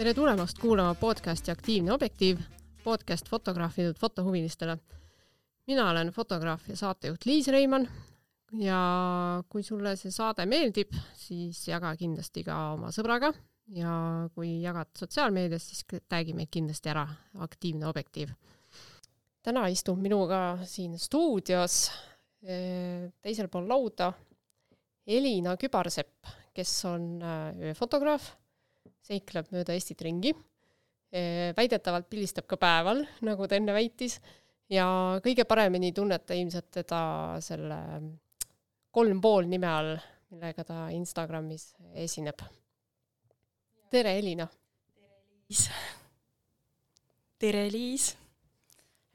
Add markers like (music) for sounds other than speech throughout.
tere tulemast kuulama podcasti Aktiivne objektiiv, podcast fotograafidelt fotohuvilistele. mina olen fotograaf ja saatejuht Liis Reimann ja kui sulle see saade meeldib, siis jaga kindlasti ka oma sõbraga ja kui jagad sotsiaalmeedias, siis tag'i meid kindlasti ära, Aktiivne objektiiv. täna istub minuga siin stuudios eh, teisel pool lauda Elina Kübarsepp, kes on eh, ööfotograaf, seikleb mööda Eestit ringi, eh, väidetavalt pildistab ka päeval, nagu ta enne väitis, ja kõige paremini tunnete ilmselt teda selle kolm pool nime all, millega ta Instagramis esineb. tere, Elina! tere, Liis! tere, Liis!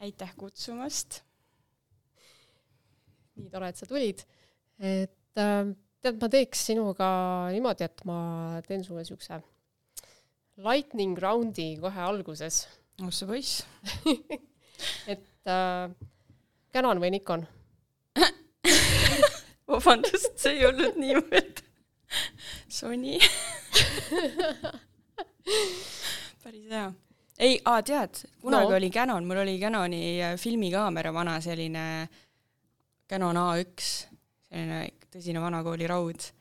aitäh kutsumast! nii tore, et sa tulid. et äh, tead, ma teeks sinuga niimoodi, et ma teen sulle siukse lightning round'i kohe alguses. oh sa poiss (laughs) et äh, Canon või Nikon (laughs) vabandust, see ei olnud niivõrd. Sony (laughs) päris hea. ei, aa tead, kunagi no. oli Canon, mul oli Canoni äh, filmikaamera vana selline Canon A1, selline tõsine vanakooli raud.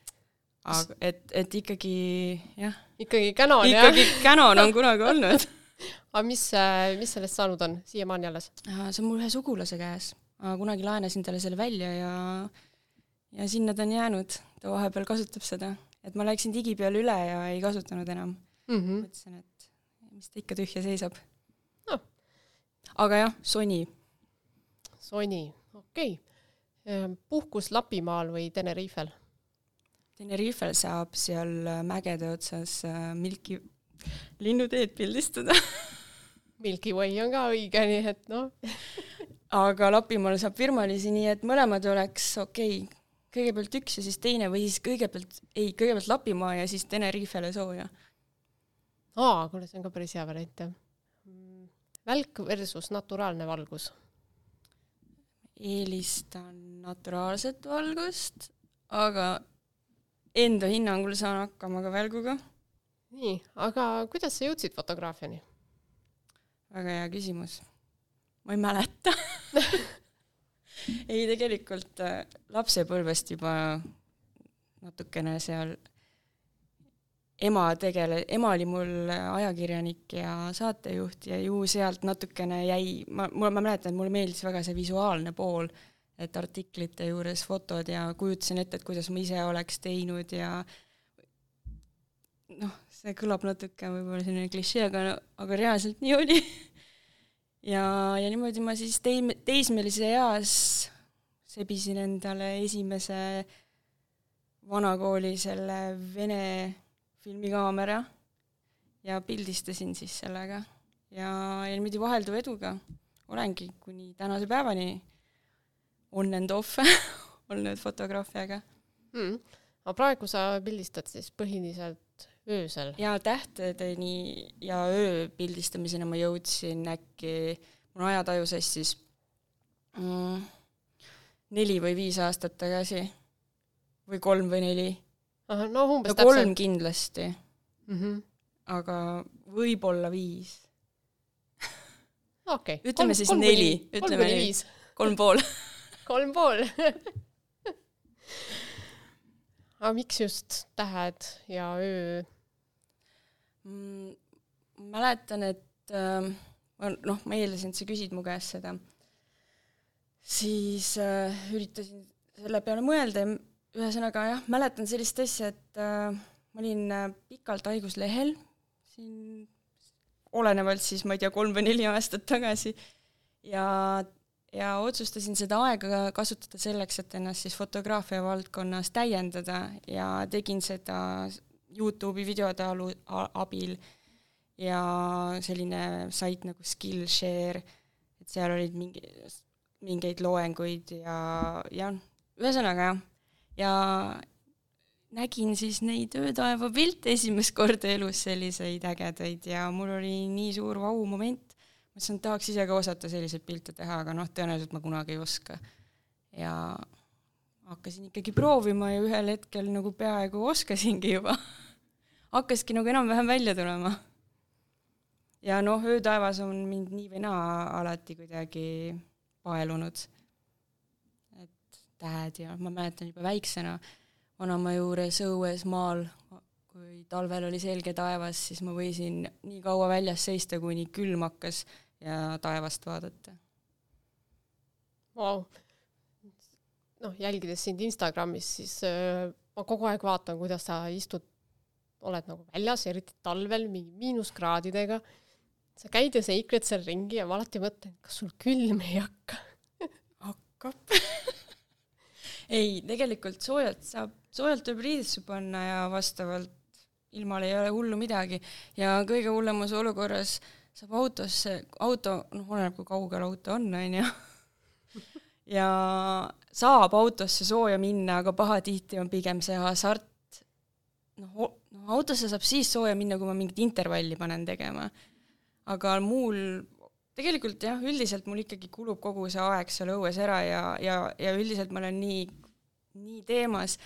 Aga et, et ikkagi jah. ikkagi Canon jah? ikkagi Canon on kunagi olnud (laughs) aga mis, äh, mis sellest saanud on siiamaani alles? see on mul ühe sugulase käes. kunagi laenasin talle selle välja ja ja sinna ta on jäänud, ta vahepeal kasutab seda, et ma läksin digi peale üle ja ei kasutanud enam mm. -hmm. mõtlesin, et mis ta ikka tühja seisab no.. aga jah, Sony. Sony, okei okay.. Ehm, puhkus Lapimaal või Tenerifel? Tenerifel saab seal äh, mägede otsas äh, Milki linnuteed pildistada (laughs) Milky Way on ka õige, nii et noh aga Lapimaal saab firmalisi, nii et mõlemad oleks okei okay kõigepealt üks ja siis teine või siis kõigepealt, ei, kõigepealt Lapimaa ja siis Tenerifele sooja. aa, kuule, see on ka päris hea variant, jah. välk versus naturaalne valgus? eelistan naturaalset valgust, aga enda hinnangul saan hakkama ka välguga. nii, aga kuidas sa jõudsid fotograafiani? väga hea küsimus. ma ei mäleta (laughs) ei, tegelikult äh, lapsepõlvest juba natukene seal ema tegele-, ema oli mul ajakirjanik ja saatejuht ja ju sealt natukene jäi, ma, mul, ma mäletan, et mulle meeldis väga see visuaalne pool, et artiklite juures fotod ja kujutasin ette, et kuidas ma ise oleks teinud ja noh, see kõlab natuke võib-olla selline klišee, aga, aga reaalselt nii oli (laughs) ja, ja niimoodi ma siis tei-, teismelise eas sebisin endale esimese vanakooli selle Vene filmikaamera ja pildistasin siis sellega. ja, ja niimoodi vahelduva eduga olengi kuni tänase päevani on and off (laughs) olnud fotograafiaga mm.. aga praegu sa pildistad siis põhiliselt öösel? jaa, tähtedeni ja öö pildistamiseni ma jõudsin äkki, mul ajataju sassis mm, neli või viis aastat tagasi. või kolm või neli. no umbes no, täpselt. kolm kindlasti mm. -hmm. aga võib-olla viis. okei okay.. ütleme kolm, siis kolm neli, ütleme neli. kolm pool (laughs) kolm pool aga miks just tähed ja öö? mm,? mäletan, et äh, noh, ma eeldasin, et sa küsid mu käest seda, siis äh, üritasin selle peale mõelda ja ühesõnaga jah, mäletan sellist asja, et äh, ma olin äh, pikalt haiguslehel siin olenevalt siis ma ei tea, kolm või neli aastat tagasi ja, ja otsustasin seda aega kasutada selleks, et ennast siis fotograafia valdkonnas täiendada ja tegin seda Youtube'i videode alu, abil. Ja selline sait nagu Skillshare, et seal olid mingi, mingeid loenguid ja, ja ühesõnaga jah, ja nägin siis neid öötaeva pilte esimest korda elus, selliseid ägedaid ja mul oli nii suur vau-moment, mõtlesin, et tahaks ise ka osata selliseid pilte teha, aga noh, tõenäoliselt ma kunagi ei oska. ja hakkasin ikkagi proovima ja ühel hetkel nagu peaaegu oskasingi juba (laughs) hakkaski nagu enam-vähem välja tulema ja noh, öötaevas on mind nii või naa alati kuidagi paelunud. et tähed ja ma mäletan juba väiksena vanaema juures õues maal, kui talvel oli selge taevas, siis ma võisin nii kaua väljas seista, kuni külm hakkas ja taevast vaadata. Wow.. noh, jälgides sind Instagramis, siis äh, ma kogu aeg vaatan, kuidas sa istud, oled nagu väljas, eriti talvel mingi miinuskraadidega. sa käid ja seikled seal ringi ja ma alati mõtlen, kas sul külm ei hakka? Hakkab. (laughs) Ei, tegelikult soojalt saab, soojalt võib riidesse panna ja vastavalt ilmal ei ole hullu midagi. Ja kõige hullemas olukorras saab autosse, auto, noh, oleneb, kui kaugel auto on, on ju ja saab autosse sooja minna, aga pahatihti on pigem see hasart, noh, noh autosse saab siis sooja minna, kui ma mingit intervalli panen tegema. aga muul, tegelikult jah, üldiselt mul ikkagi kulub kogu see aeg seal õues ära ja, ja, ja üldiselt ma olen nii, nii teemas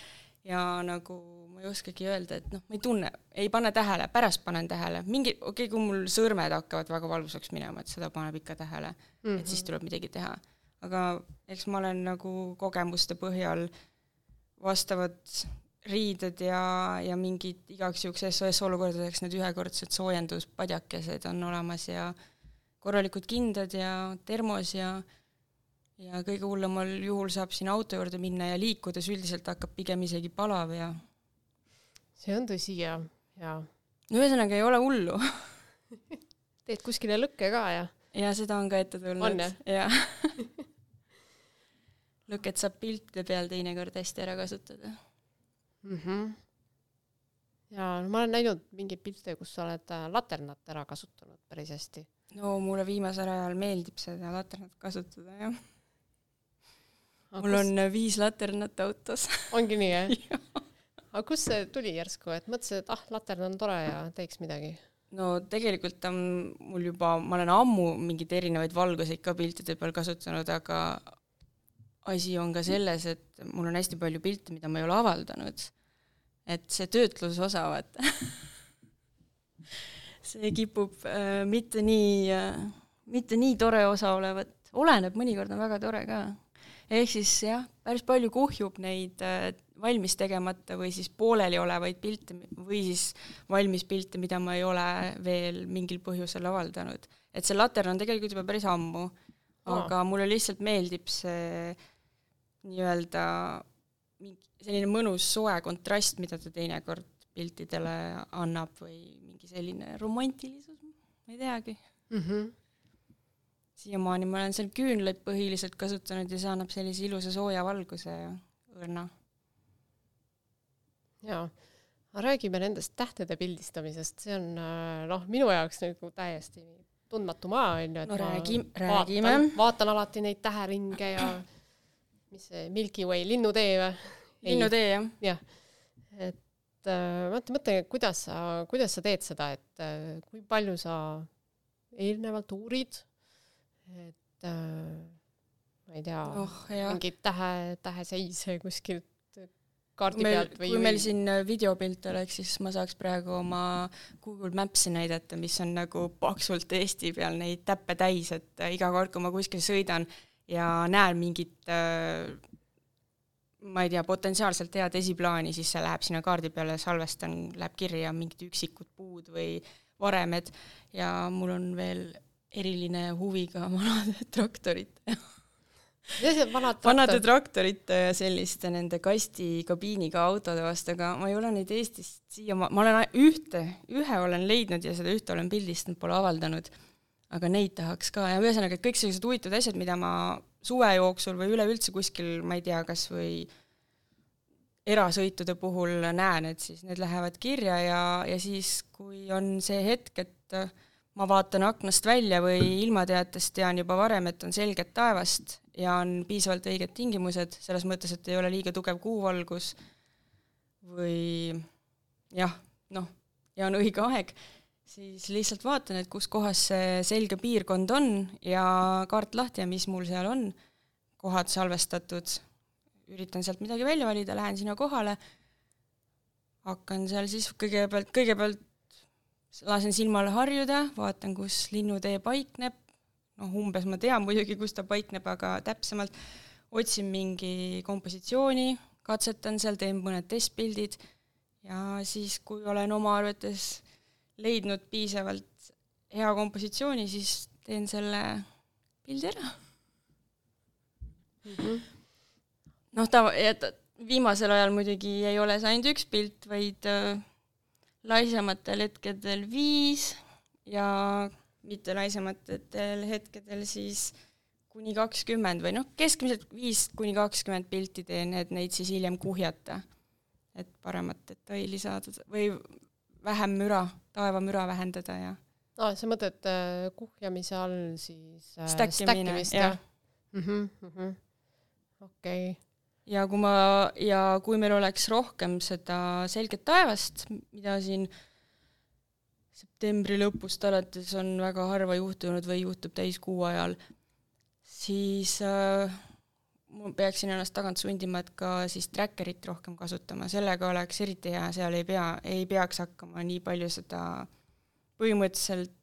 ja nagu ma ei oskagi öelda, et noh, ma ei tunne, ei pane tähele, pärast panen tähele, mingi, okei okay,, kui mul sõrmed hakkavad väga valusaks minema, et seda paneb ikka tähele mm, -hmm. et siis mhm. tuleb midagi teha aga eks ma olen nagu kogemuste põhjal vastavad riided ja, ja mingid igaks juhuks SOS olukordadeks need ühekordsed soojenduspadjakesed on olemas ja korralikud kindad ja termos ja ja kõige hullemal juhul saab sinna auto juurde minna ja liikudes üldiselt hakkab pigem isegi palav ja see on tõsi ja, ja no ühesõnaga ei ole hullu (laughs) teed kuskile lõkke ka ja? ja seda on ka ette tulnud. on jah? jah (laughs) lõket saab piltide peal teinekord hästi ära kasutada mm. -hmm. ja no ma olen näinud mingeid pilte, kus sa oled äh, laternat ära kasutanud päris hästi. no mulle viimasel ajal meeldib seda laternat kasutada, jah. mul kus... on äh, viis laternat autos ongi nii, jah (laughs) aga kust see tuli järsku, et mõtlesid, et ah, latern on tore ja teeks midagi? no tegelikult on mul juba, ma olen ammu mingeid erinevaid valguseid ka piltide peal kasutanud, aga asi on ka selles, et mul on hästi palju pilte, mida ma ei ole avaldanud. et see töötlusosa, vaata (laughs) see kipub äh, mitte nii äh,, mitte nii tore osa olevat, oleneb, mõnikord on väga tore ka. ehk siis jah, päris palju kuhjub neid äh, valmis tegemata või siis pooleliolevaid pilte või siis valmis pilte, mida ma ei ole veel mingil põhjusel avaldanud. et see latern on tegelikult juba päris ammu, aga mulle lihtsalt meeldib see nii-öelda selline mõnus soe kontrast, mida ta teinekord piltidele annab või mingi selline romantilisus, ma ei teagi mm. -hmm. siiamaani ma olen seal küünlaid põhiliselt kasutanud ja see annab sellise ilusa sooja valguse ja õrna. Jaa, räägime nendest tähtede pildistamisest, see on äh, noh, minu jaoks nagu täiesti tundmatu maa on ju, et no räägi, räägime. vaatan alati neid täheringe ja mis see Milky Way linnutee või? linnutee, jah. jah, et äh, mõtle, mõtle, kuidas sa, kuidas sa teed seda, et äh, kui palju sa eelnevalt uurid, et äh, ma ei tea oh,, mingeid tähe, täheseise kuskilt kaardi meil, pealt või kui meil siin äh, videopilt oleks, siis ma saaks praegu oma Google Maps'i näidata, mis on nagu paksult Eesti peal neid täppe täis, et äh, iga kord, kui ma kuskil sõidan, ja näen mingit äh, ma ei tea, potentsiaalselt head esiplaani, siis see läheb sinna kaardi peale, salvestan, läheb kirja mingid üksikud puud või varemed. Ja mul on veel eriline huvi ka vanade (laughs) traktorite vanad vanade traktorite ja selliste nende kastikabiiniga autode vastu, aga ma ei ole neid Eestist siia, ma olen ühte, ühe olen leidnud ja seda ühte olen pildistanud, pole avaldanud aga neid tahaks ka. Ja ühesõnaga, et kõik sellised huvitavad asjad, mida ma suve jooksul või üleüldse kuskil, ma ei tea, kas või erasõitude puhul näen, et siis need lähevad kirja ja, ja siis, kui on see hetk, et ma vaatan aknast välja või ilmateatest tean juba varem, et on selget taevast ja on piisavalt õiged tingimused, selles mõttes, et ei ole liiga tugev kuuvalgus või jah, noh, ja on õige aeg siis lihtsalt vaatan, et kus kohas see selge piirkond on ja kaart lahti ja mis mul seal on, kohad salvestatud, üritan sealt midagi välja valida, lähen sinna kohale, hakkan seal siis kõigepealt, kõigepealt lasen silmale harjuda, vaatan, kus linnutee paikneb, noh, umbes ma tean muidugi, kus ta paikneb, aga täpsemalt otsin mingi kompositsiooni, katsetan seal, teen mõned testpildid ja siis, kui olen oma arvates leidnud piisavalt hea kompositsiooni, siis teen selle pildi ära mm. -hmm. noh, ta, et viimasel ajal muidugi ei ole see ainult üks pilt, vaid äh, laisematel hetkedel viis ja mitte laisematel hetkedel siis kuni kakskümmend või noh, keskmiselt viis kuni kakskümmend pilti teen, et neid siis hiljem kuhjata. et paremat detaili saada või vähem müra, taevamüra vähendada ja aa ah,, sa mõtled äh, kuhjamise all siis äh, stackimist, jah? Mhm, mhm. okei. Ja kui ma, ja kui meil oleks rohkem seda selget taevast, mida siin septembri lõpust alates on väga harva juhtunud või juhtub täiskuu ajal, siis äh, ma peaksin ennast tagant sundima, et ka siis tracker'it rohkem kasutama, sellega oleks eriti hea, seal ei pea, ei peaks hakkama nii palju seda põhimõtteliselt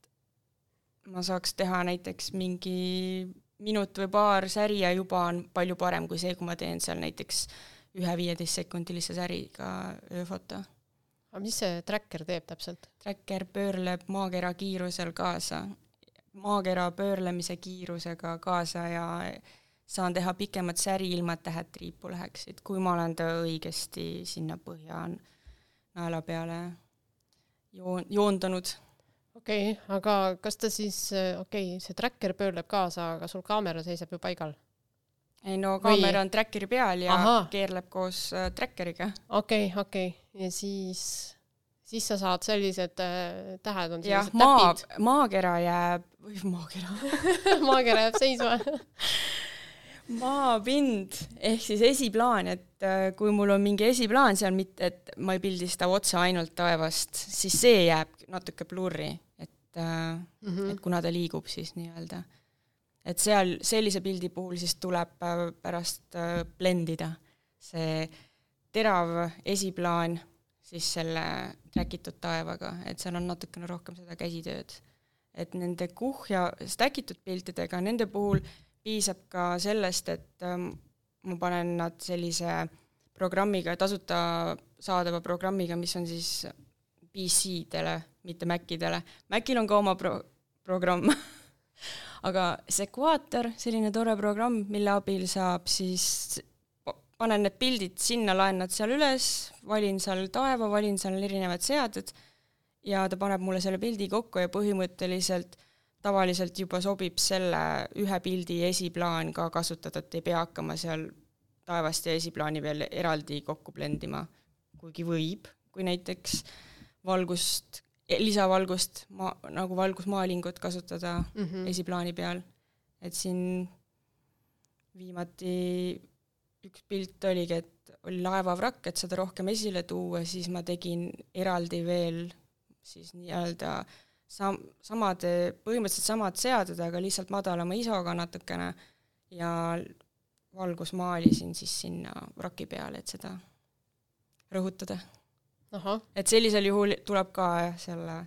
ma saaks teha näiteks mingi minut või paar säri ja juba on palju parem kui see, kui ma teen seal näiteks ühe viieteistsekundilise säriga ööfoto. aga mis see tracker teeb täpselt? Tracker pöörleb maakera kiirusel kaasa, maakera pöörlemise kiirusega kaasa ja saan teha pikemat säri, ilma et tähed triipu läheksid, kui ma olen ta õigesti sinna põhja naela peale joon-, joondanud okei okay,, aga kas ta siis, okei okay,, see tracker pöörleb kaasa, aga sul kaamera seisab ju paigal? ei no kaamera Või... on trackeri peal ja Aha. keerleb koos äh, trackeriga. okei okay,, okei okay., ja siis, siis sa saad sellised äh, tähed on sellised maa, maakera jääb, või maakera (laughs) maakera jääb seisma (laughs) maapind ehk siis esiplaan, et äh, kui mul on mingi esiplaan seal, mitte et ma ei pildista otse ainult taevast, siis see jääb natuke blurri, mm, -hmm. et kuna ta liigub siis nii-öelda. et seal sellise pildi puhul siis tuleb äh, pärast blendida see terav esiplaan siis selle track itud taevaga, et seal on natukene rohkem seda käsitööd. et nende kuhja stack itud piltidega, nende puhul piisab ka sellest, et ähm, ma panen nad sellise programmiga, tasuta saadava programmiga, mis on siis PC-dele, mitte Macidele. Macil on ka oma pro-, programm (laughs) aga Sequator, selline tore programm, mille abil saab siis, panen need pildid sinna, laen nad seal üles, valin seal taeva, valin seal erinevad seaded ja ta paneb mulle selle pildi kokku ja põhimõtteliselt tavaliselt juba sobib selle ühe pildi esiplaan ka kasutada, et ei pea hakkama seal taevast ja esiplaani veel eraldi kokku blendima, kuigi võib, kui näiteks valgust, lisavalgust, ma-, nagu valgusmaalingut kasutada mm -hmm. esiplaani peal, et siin viimati üks pilt oligi, et oli laevavrakk, et seda rohkem esile tuua, siis ma tegin eraldi veel siis nii-öelda sam-, samad, põhimõtteliselt samad seaded, aga lihtsalt madalama ISO-ga natukene ja valgusmaalisin siis sinna vraki peale, et seda rõhutada. Et sellisel juhul tuleb ka selle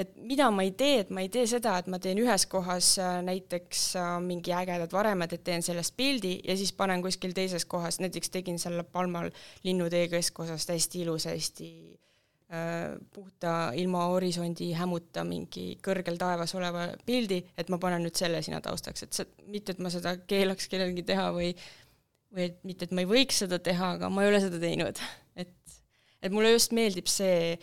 et mida ma ei tee, et ma ei tee seda, et ma teen ühes kohas äh, näiteks äh, mingi ägedad varemad, et teen sellest pildi ja siis panen kuskil teises kohas, näiteks tegin selle Palmal linnutee keskosas täiesti ilusa, hästi Äh, puhta ilma horisondi hämuta mingi kõrgel taevas oleva pildi, et ma panen nüüd selle sinna taustaks, et see, mitte et ma seda keelaks kellelgi teha või või et mitte, et ma ei võiks seda teha, aga ma ei ole seda teinud. et, et mulle just meeldib see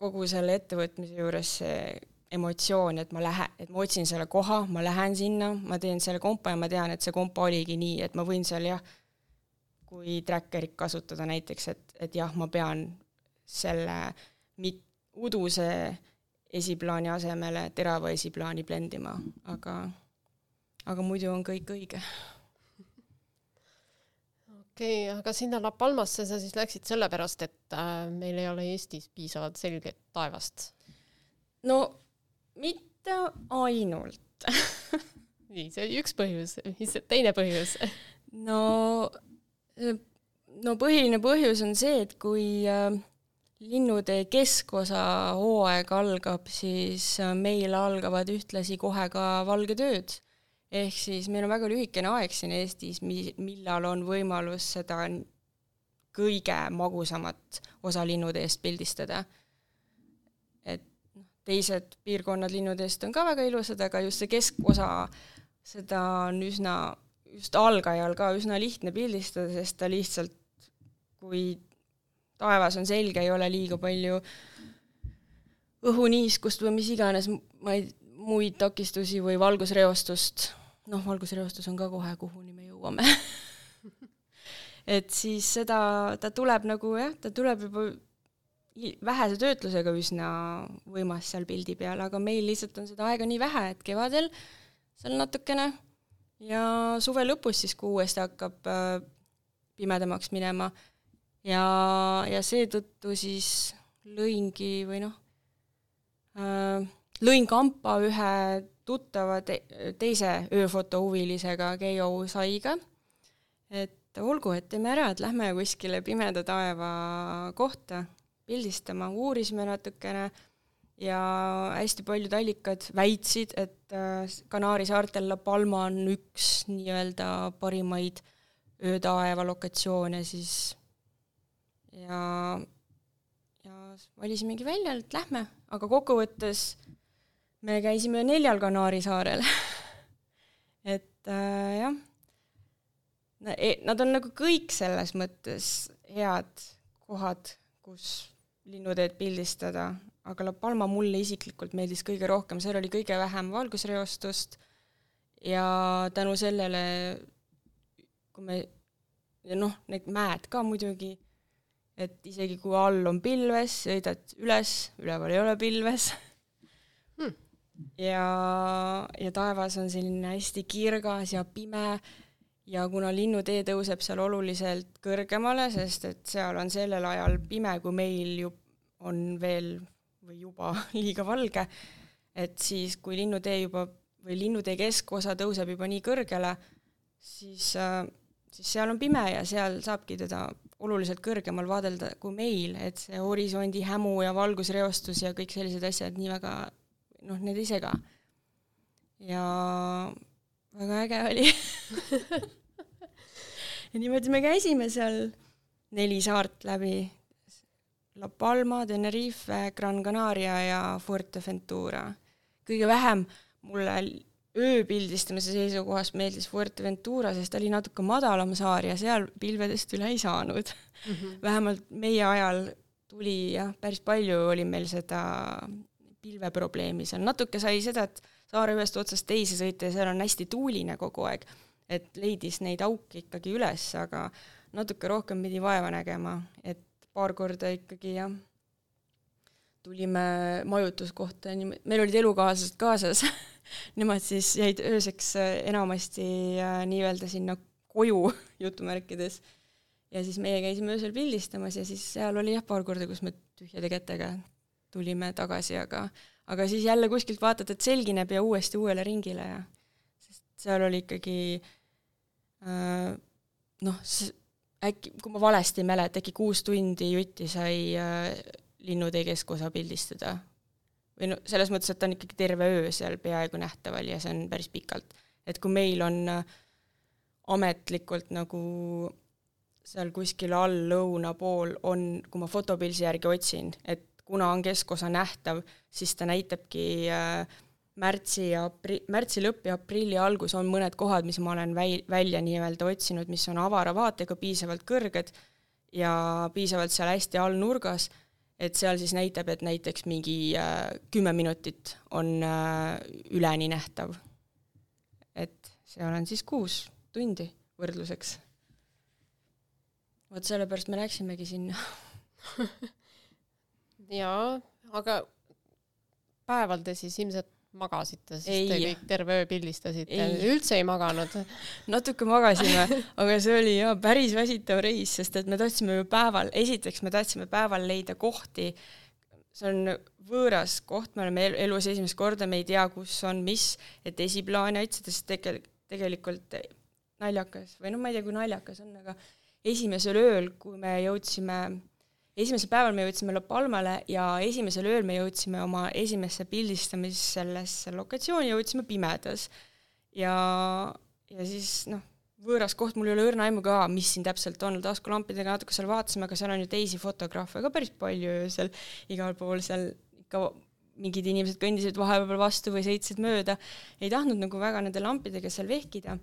kogu selle ettevõtmise juures see emotsioon, et ma lähen, et ma otsin selle koha, ma lähen sinna, ma teen selle kompa ja ma tean, et see kompa oligi nii, et ma võin seal jah, kui tracker'it kasutada näiteks, et, et jah, ma pean selle mit-, uduse esiplaani asemele terava esiplaani blendima, aga, aga muidu on kõik õige. Okei okay,, aga sinna La Palmasse sa siis läksid sellepärast, et äh, meil ei ole Eestis piisavalt selget taevast? no mitte ainult (laughs) nii, see oli üks põhjus, mis see teine põhjus? (laughs) no, no põhiline põhjus on see, et kui äh, linnutee keskosa hooaeg algab, siis meil algavad ühtlasi kohe ka valgetööd. Ehk siis meil on väga lühikene aeg siin Eestis, mi-, millal on võimalus seda kõige magusamat osa linnuteest pildistada. et noh, teised piirkonnad linnuteest on ka väga ilusad, aga just see keskosa, seda on üsna, just algajal ka üsna lihtne pildistada, sest ta lihtsalt, kui taevas on selge, ei ole liiga palju õhuniiskust või mis iganes, ma ei, muid takistusi või valgusreostust, noh, valgusreostus on ka kohe, kuhuni me jõuame. (laughs) Et siis seda, ta tuleb nagu jah, ta tuleb juba vähese töötlusega üsna võimas seal pildi peal, aga meil lihtsalt on seda aega nii vähe, et kevadel seal natukene ja suve lõpus siis, kui uuesti hakkab äh, pimedamaks minema, ja, ja seetõttu siis lõingi või noh äh,, lõin kampa ühe tuttava te teise ööfotohuvilisega Keijo Saiga, et olgu, et teeme ära, et lähme kuskile pimeda taeva kohta pildistama, uurisime natukene ja hästi paljud allikad väitsid, et äh, Kanaari saartel La Palma on üks nii-öelda parimaid öötaeva lokatsioone siis. Ja, ja valisimegi välja, et lähme, aga kokkuvõttes me käisime neljal Kanaari saarel (laughs) et äh, jah, e, nad on nagu kõik selles mõttes head kohad, kus linnuteed pildistada, aga La Palma mulle isiklikult meeldis kõige rohkem, seal oli kõige vähem valgusreostust ja tänu sellele, kui me, ja noh, need mäed ka muidugi et isegi kui all on pilves, sõidad üles, üleval ei ole pilves. (laughs) ja, ja taevas on selline hästi kirgas ja pime. Ja kuna linnutee tõuseb seal oluliselt kõrgemale, sest et seal on sellel ajal pime, kui meil ju on veel või juba (laughs) liiga valge, et siis, kui linnutee juba või linnutee keskosa tõuseb juba nii kõrgele, siis, äh, siis seal on pime ja seal saabki teda oluliselt kõrgemal vaadelda kui meil, et see horisondi hämu ja valgusreostus ja kõik sellised asjad nii väga, noh, need ei sega. ja väga äge oli (laughs) ja niimoodi me käisime seal neli saart läbi, La Palma, Tenerife, Gran Canaria ja Fuerteventura. kõige vähem mulle ööpildistamise seisukohast meeldis Fuerteventura, sest ta oli natuke madalam saar ja seal pilvedest üle ei saanud mm. -hmm. vähemalt meie ajal tuli jah, päris palju oli meil seda pilveprobleemi seal, natuke sai seda, et saare ühest otsast teise sõita ja seal on hästi tuuline kogu aeg, et leidis neid auke ikkagi üles, aga natuke rohkem pidi vaeva nägema, et paar korda ikkagi jah, tulime majutuskohta, meil olid elukaaslased kaasas (laughs) nemad siis jäid ööseks äh, enamasti äh, nii-öelda sinna koju (laughs) jutumärkides. ja siis meie käisime öösel pildistamas ja siis seal oli jah, paar korda, kus me tühjade kätega tulime tagasi, aga aga siis jälle kuskilt vaatad, et selgineb ja uuesti uuele ringile ja sest seal oli ikkagi äh, noh, äkki, kui ma valesti ei mäleta, äkki kuus tundi jutti sai äh, linnutee keskosa pildistada või no selles mõttes, et ta on ikkagi terve öö seal peaaegu nähtaval ja see on päris pikalt. et kui meil on äh, ametlikult nagu seal kuskil all lõuna pool on, kui ma fotopilsi järgi otsin, et kuna on keskosa nähtav, siis ta näitabki äh, märtsi ja apri-, märtsi lõpp ja aprilli algus on mõned kohad, mis ma olen väi-, välja nii-öelda otsinud, mis on avara vaatega, piisavalt kõrged ja piisavalt seal hästi all nurgas et seal siis näitab, et näiteks mingi äh, kümme minutit on äh, üleni nähtav. et seal on siis kuus tundi võrdluseks. vot sellepärast me läksimegi sinna (laughs) jaa, aga päeval te siis ilmselt magasite, sest ei. te kõik terve öö pildistasite, üldse ei maganud? (laughs) natuke magasime, aga see oli jaa päris väsitav reis, sest et me tahtsime ju päeval, esiteks me tahtsime päeval leida kohti, see on võõras koht, me oleme elus esimest korda, me ei tea, kus on mis, et esiplaani otsida, sest tegel-, tegelikult naljakas või noh, ma ei tea, kui naljakas on, aga esimesel ööl, kui me jõudsime esimesel päeval me jõudsime La Palmale ja esimesel ööl me jõudsime oma esimesse pildistamisesse lokatsiooni, jõudsime pimedas. ja, ja siis noh, võõras koht, mul ei ole õrna aimu ka, mis siin täpselt on, taskulampidega natuke seal vaatasime, aga seal on ju teisi fotograafe ka päris palju öösel, igal pool seal ikka mingid inimesed kõndisid vahepeal vastu või sõitsid mööda, ei tahtnud nagu väga nende lampidega seal vehkida.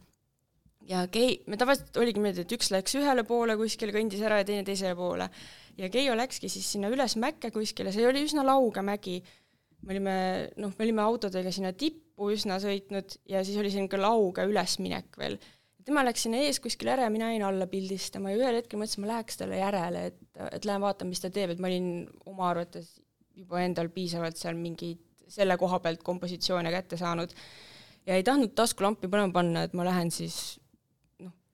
ja Kei-, me tavaliselt oligi niimoodi, et üks läks ühele poole kuskile, kõndis ära ja teine teisele poole. Ja Keijo läkski siis sinna üles mäkke kuskile, see oli üsna lauge mägi. me olime, noh, me olime autodega sinna tippu üsna sõitnud ja siis oli selline lauge ülesminek veel tema läks sinna ees kuskile ära ja mina jäin alla pildistama ja ühel hetkel mõtlesin, ma läheks talle järele, et, et lähen vaatan, mis ta teeb, et ma olin oma arvates juba endal piisavalt seal mingeid selle koha pealt kompositsioone kätte saanud ja ei tahtnud taskulampi põlema panna, et ma lähen siis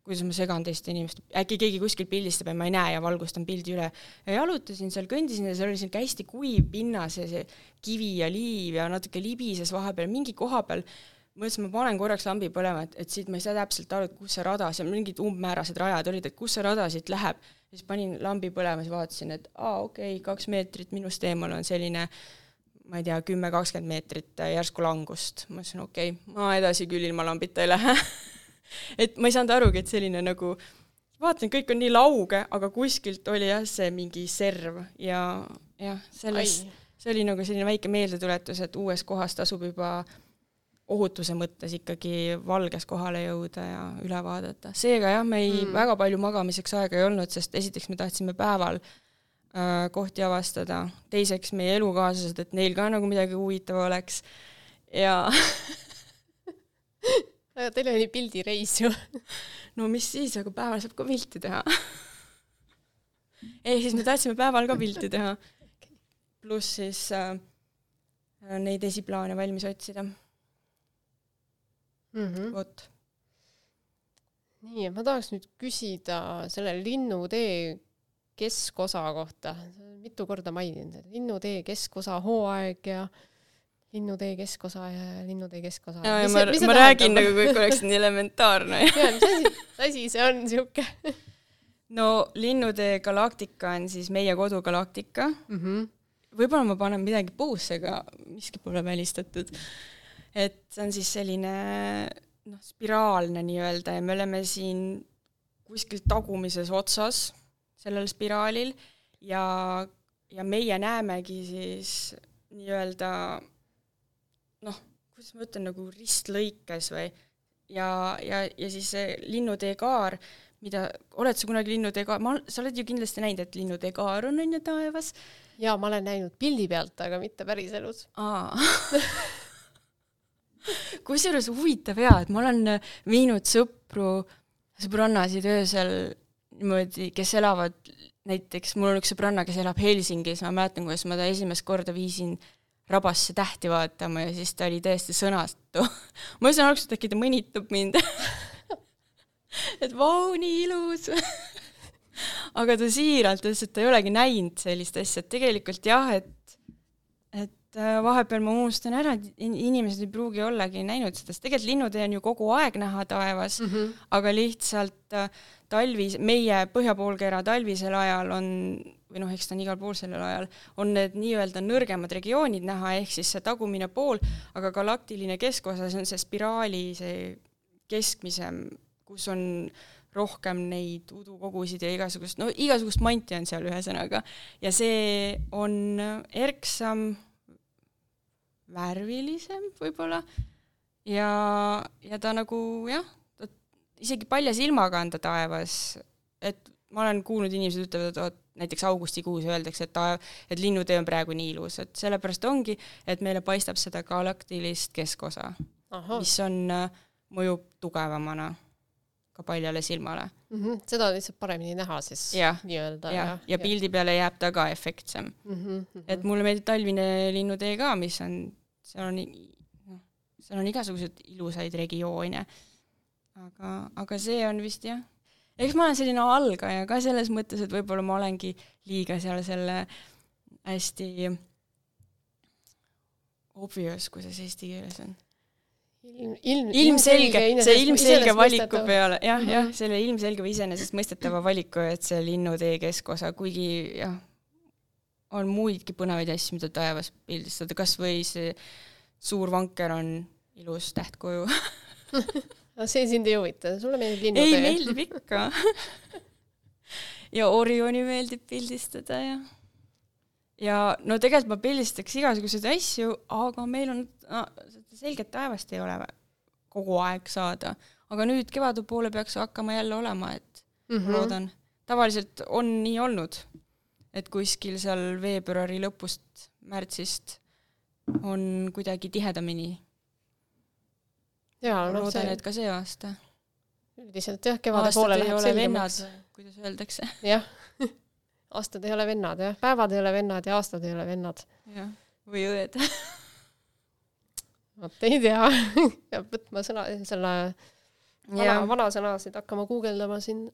kuidas ma segan teiste inimeste, äkki keegi kuskil pildistab ja ma ei näe ja valgustan pildi üle. ja jalutasin seal, kõndisin ja seal oli sihuke hästi kuiv pinnas ja see kivi ja liiv ja natuke libises vahepeal, mingi koha peal mõtlesin, ma panen korraks lambi põlema, et, et siit ma ei saa täpselt aru, et kus see rada, seal mingid umbmäärased rajad olid, et kus see rada siit läheb. siis panin lambi põlema, siis vaatasin, et aa, okei okay,, kaks meetrit minust eemal on selline ma ei tea, kümme, kakskümmend meetrit järsku langust. ma mõtlesin, okei okay,, ma edasi küll ilma lambita ei lähe (laughs) et ma ei saanud arugi, et selline nagu, vaatasin, kõik on nii lauge, aga kuskilt oli jah, see mingi serv ja jah, sellest, see oli nagu selline väike meeldetuletus, et uues kohas tasub juba ohutuse mõttes ikkagi valges kohale jõuda ja üle vaadata. seega jah, me ei mm., väga palju magamiseks aega ei olnud, sest esiteks me tahtsime päeval äh, kohti avastada, teiseks meie elukaaslased, et neil ka nagu midagi huvitav oleks ja (laughs) teil oli pildireis ju (laughs) no mis siis, aga päeval saab ka pilti teha (laughs) ehk siis me tahtsime päeval ka pilti teha. pluss siis äh, neid esiplaane valmis otsida mm -hmm. vot. nii, ma tahaks nüüd küsida selle Linnutee keskosa kohta, mitu korda maininud, Linnutee keskosa hooaeg ja Linnutee keskosa ja Linnutee keskosa. ja, ja ma, ma räägin nagu kõik oleks nii elementaarne (laughs) ja mis asi, mis asi see on siuke? (laughs) no Linnutee galaktika on siis meie kodugalaktika mm. -hmm. võib-olla ma panen midagi puusse, aga miski pole välistatud et see on siis selline noh, spiraalne nii-öelda ja me oleme siin kuskil tagumises otsas sellel spiraalil ja, ja meie näemegi siis nii-öelda noh, kuidas ma ütlen, nagu ristlõikes või ja, ja, ja siis see linnutee kaar, mida, oled sa kunagi linnutee kaar, ma, sa oled ju kindlasti näinud, et linnutee kaar on, on ju, taevas? jaa, ma olen näinud pildi pealt, aga mitte päriselus. aa (laughs) kusjuures huvitav jaa, et ma olen äh, viinud sõpru, sõbrannasid öösel niimoodi, kes elavad näiteks, mul on üks sõbranna, kes elab Helsingis, ma mäletan, kuidas ma ta esimest korda viisin rabasse tähti vaatama ja siis ta oli täiesti sõnatu (laughs) ma mõtlesin alguses, et äkki ta mõnitab mind. (laughs) Et vau, nii ilus. (laughs) Aga ta siiralt ütles, et ta ei olegi näinud sellist asja, et tegelikult jah, et, et äh, vahepeal ma unustan ära, et inimesed ei pruugi ollagi näinud seda, sest tegelikult linnutee on ju kogu aeg näha taevas mm, -hmm. aga lihtsalt äh, talvis, meie põhjapoolkera talvisel ajal on, või noh, eks ta on igal pool sellel ajal, on need nii-öelda nõrgemad regioonid näha, ehk siis see tagumine pool, aga galaktiline keskosa, see on see spiraali, see keskmisem, kus on rohkem neid udukogusid ja igasugust, no igasugust manti on seal ühesõnaga. ja see on erksam värvilisem võib-olla ja, ja ta nagu jah, isegi palja silmaga on ta taevas, et ma olen kuulnud, inimesed ütlevad, et vot näiteks augustikuus öeldakse, et et linnutee on praegu nii ilus, et sellepärast ongi, et meile paistab seda galaktilist keskosa, mis on, mõjub tugevamana ka paljale silmale mm. -hmm. seda on lihtsalt paremini näha siis nii-öelda. ja, ja, ja pildi peale jääb ta ka efektsem mm. -hmm. et mulle meeldib talvine linnutee ka, mis on, seal on noh, seal on igasuguseid ilusaid regioone. aga, aga see on vist jah, eks ma olen selline algaja ka selles mõttes, et võib-olla ma olengi liiga seal selle hästi obvious, kuidas eesti keeles on. Ilm, ilm, ilmselge, see ilmselge valiku peale, jah, jah, selle ilmselge või iseenesestmõistetava valiku, et see linnutee keskosa, kuigi jah, on muidki põnevaid asju, mida taevas pildistada, kas või see suur vanker on ilus tähtkuju (laughs) no see sind ei huvita, sulle meeldib linnutee? ei, meeldib ikka ja Orioni meeldib pildistada ja ja no tegelikult ma pildistaks igasuguseid asju, aga meil on no, selget taevast ei ole kogu aeg saada. aga nüüd kevade poole peaks hakkama jälle olema, et mm -hmm. loodan. tavaliselt on nii olnud, et kuskil seal veebruari lõpust, märtsist on kuidagi tihedamini. Jaa, noh loodan et ka see aasta. üldiselt jah, kevade Aastad poole läheb selgemaks. kuidas öeldakse. (laughs) jah aastad ei ole vennad jah, päevad ei ole vennad ja aastad ei ole vennad. jah, või õed (laughs) vot ei tea (laughs) peab võtma sõna, selle vana, vanasõnasid hakkama guugeldama siin.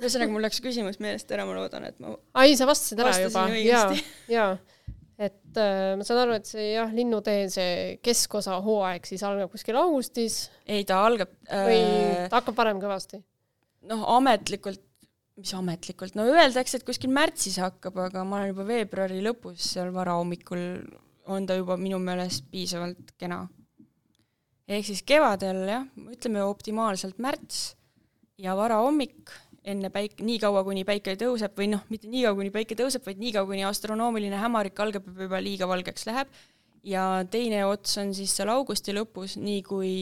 ühesõnaga, mul läks küsimus meelest ära, ma loodan, et ma ai, sa vastasid ära juba, jaa, jaa. Et äh, ma saan aru, et see jah, Linnutee, see keskosa hooaeg siis algab kuskil augustis. ei, ta algab äh... või ta hakkab varem kõvasti? noh, ametlikult mis ametlikult, no öeldakse, et kuskil märtsis hakkab, aga ma olen juba veebruari lõpus seal varahommikul, on ta juba minu meelest piisavalt kena. ehk siis kevadel jah, ütleme optimaalselt märts ja varahommik, enne päik-, nii kaua, kuni päike tõuseb või noh, mitte nii kaua, kuni päike tõuseb, vaid nii kaua, kuni astronoomiline hämarik algab ja juba liiga valgeks läheb, ja teine ots on siis seal augusti lõpus, nii kui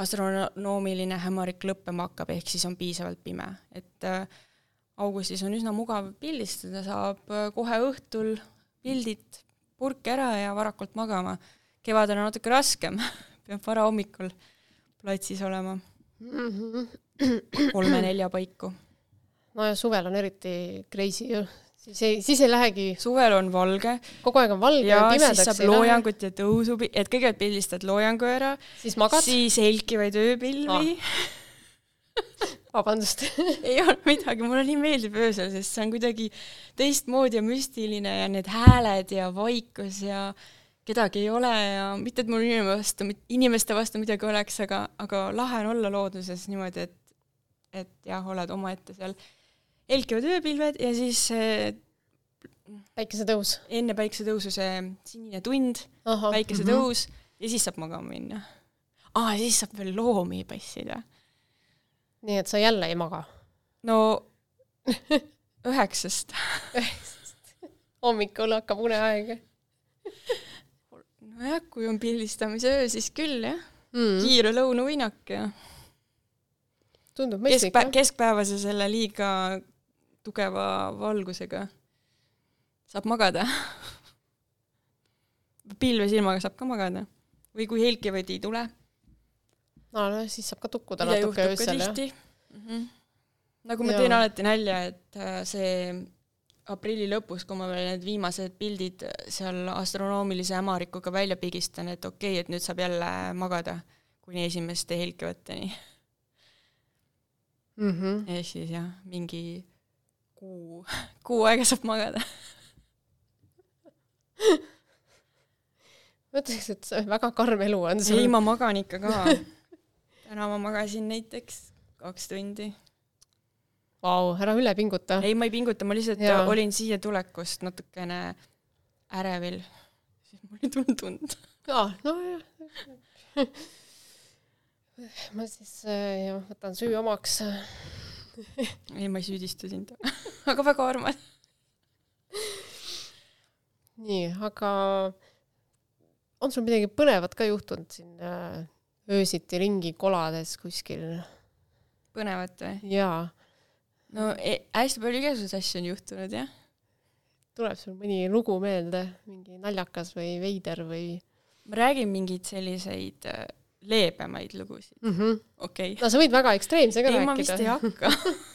astronoomiline hämarik lõppema hakkab, ehk siis on piisavalt pime, et äh, augustis on üsna mugav pildistada, saab äh, kohe õhtul pildid purki ära ja varakult magama. kevadel on natuke raskem, (laughs) peab varahommikul platsis olema mm -hmm. Kolme-nelja paiku. no ja suvel on eriti crazy ju, siis ei, siis ei lähegi. suvel on valge. kogu aeg on valge ja, ja pimedaks siis saab loojangut ja tõusu, et kõigepealt pildistad loojangu ära, siis magad, siis helkivaid ööpilvi ah (laughs) vabandust (laughs) ei ole midagi, mulle nii meeldib öösel, sest see on kuidagi teistmoodi ja müstiline ja need hääled ja vaikus ja kedagi ei ole ja mitte, et mul inimeste vastu, inimeste vastu midagi oleks, aga, aga lahe on olla looduses niimoodi, et, et jah, oled omaette seal. helkivad ööpilved ja siis päikesetõus. enne päikesetõusu see sinine tund, päikesetõus mm -hmm. ja siis saab magama minna. aa, siis saab veel loomi passida nii et sa jälle ei maga? no (laughs) üheksast üheksast. (laughs) hommikul hakkab uneaeg (laughs) nojah, kui on pildistamise öö, siis küll jah mm.. kiire lõunauinak ja tundub mõistlik Keskpä. keskpäevase selle liiga tugeva valgusega saab magada (laughs) pilve silmaga saab ka magada. või kui helkivaid ei tule no, no siis saab ka tukkuda natuke öösel, jah mm. -hmm. nagu ma ja. teen alati nalja, et äh, see aprilli lõpus, kui ma veel need viimased pildid seal astronoomilise hämarikuga välja pigistan, et okei okay,, et nüüd saab jälle magada kuni esimeste helkivateni (laughs) mm. -hmm. ehk siis jah, mingi kuu, (laughs) kuu aega saab magada (laughs) ma ütleks, et see väga karm elu on sul. ei, ma magan ikka ka (laughs) täna ma magasin näiteks kaks tundi. Vau, ära üle pinguta. ei, ma ei pinguta, ma lihtsalt ja. olin siia tulekust natukene ärevil. siis mul ei tulnud und. aa, nojah. Ma siis äh, jah, võtan süü omaks (laughs) ei, ma ei süüdista sind (laughs) aga väga armas. nii, aga on sul midagi põnevat ka juhtunud siin äh, öösiti ringi kolades kuskil. põnevat või? jaa. no e hästi palju igasuguseid asju on juhtunud, jah. tuleb sul mõni lugu meelde, mingi naljakas või veider või? ma räägin mingeid selliseid äh, leebemaid lugusid. Mm -hmm.. okei. Okay.. no sa võid väga ekstreemse ka ei, rääkida. ma vist ei hakka. (laughs)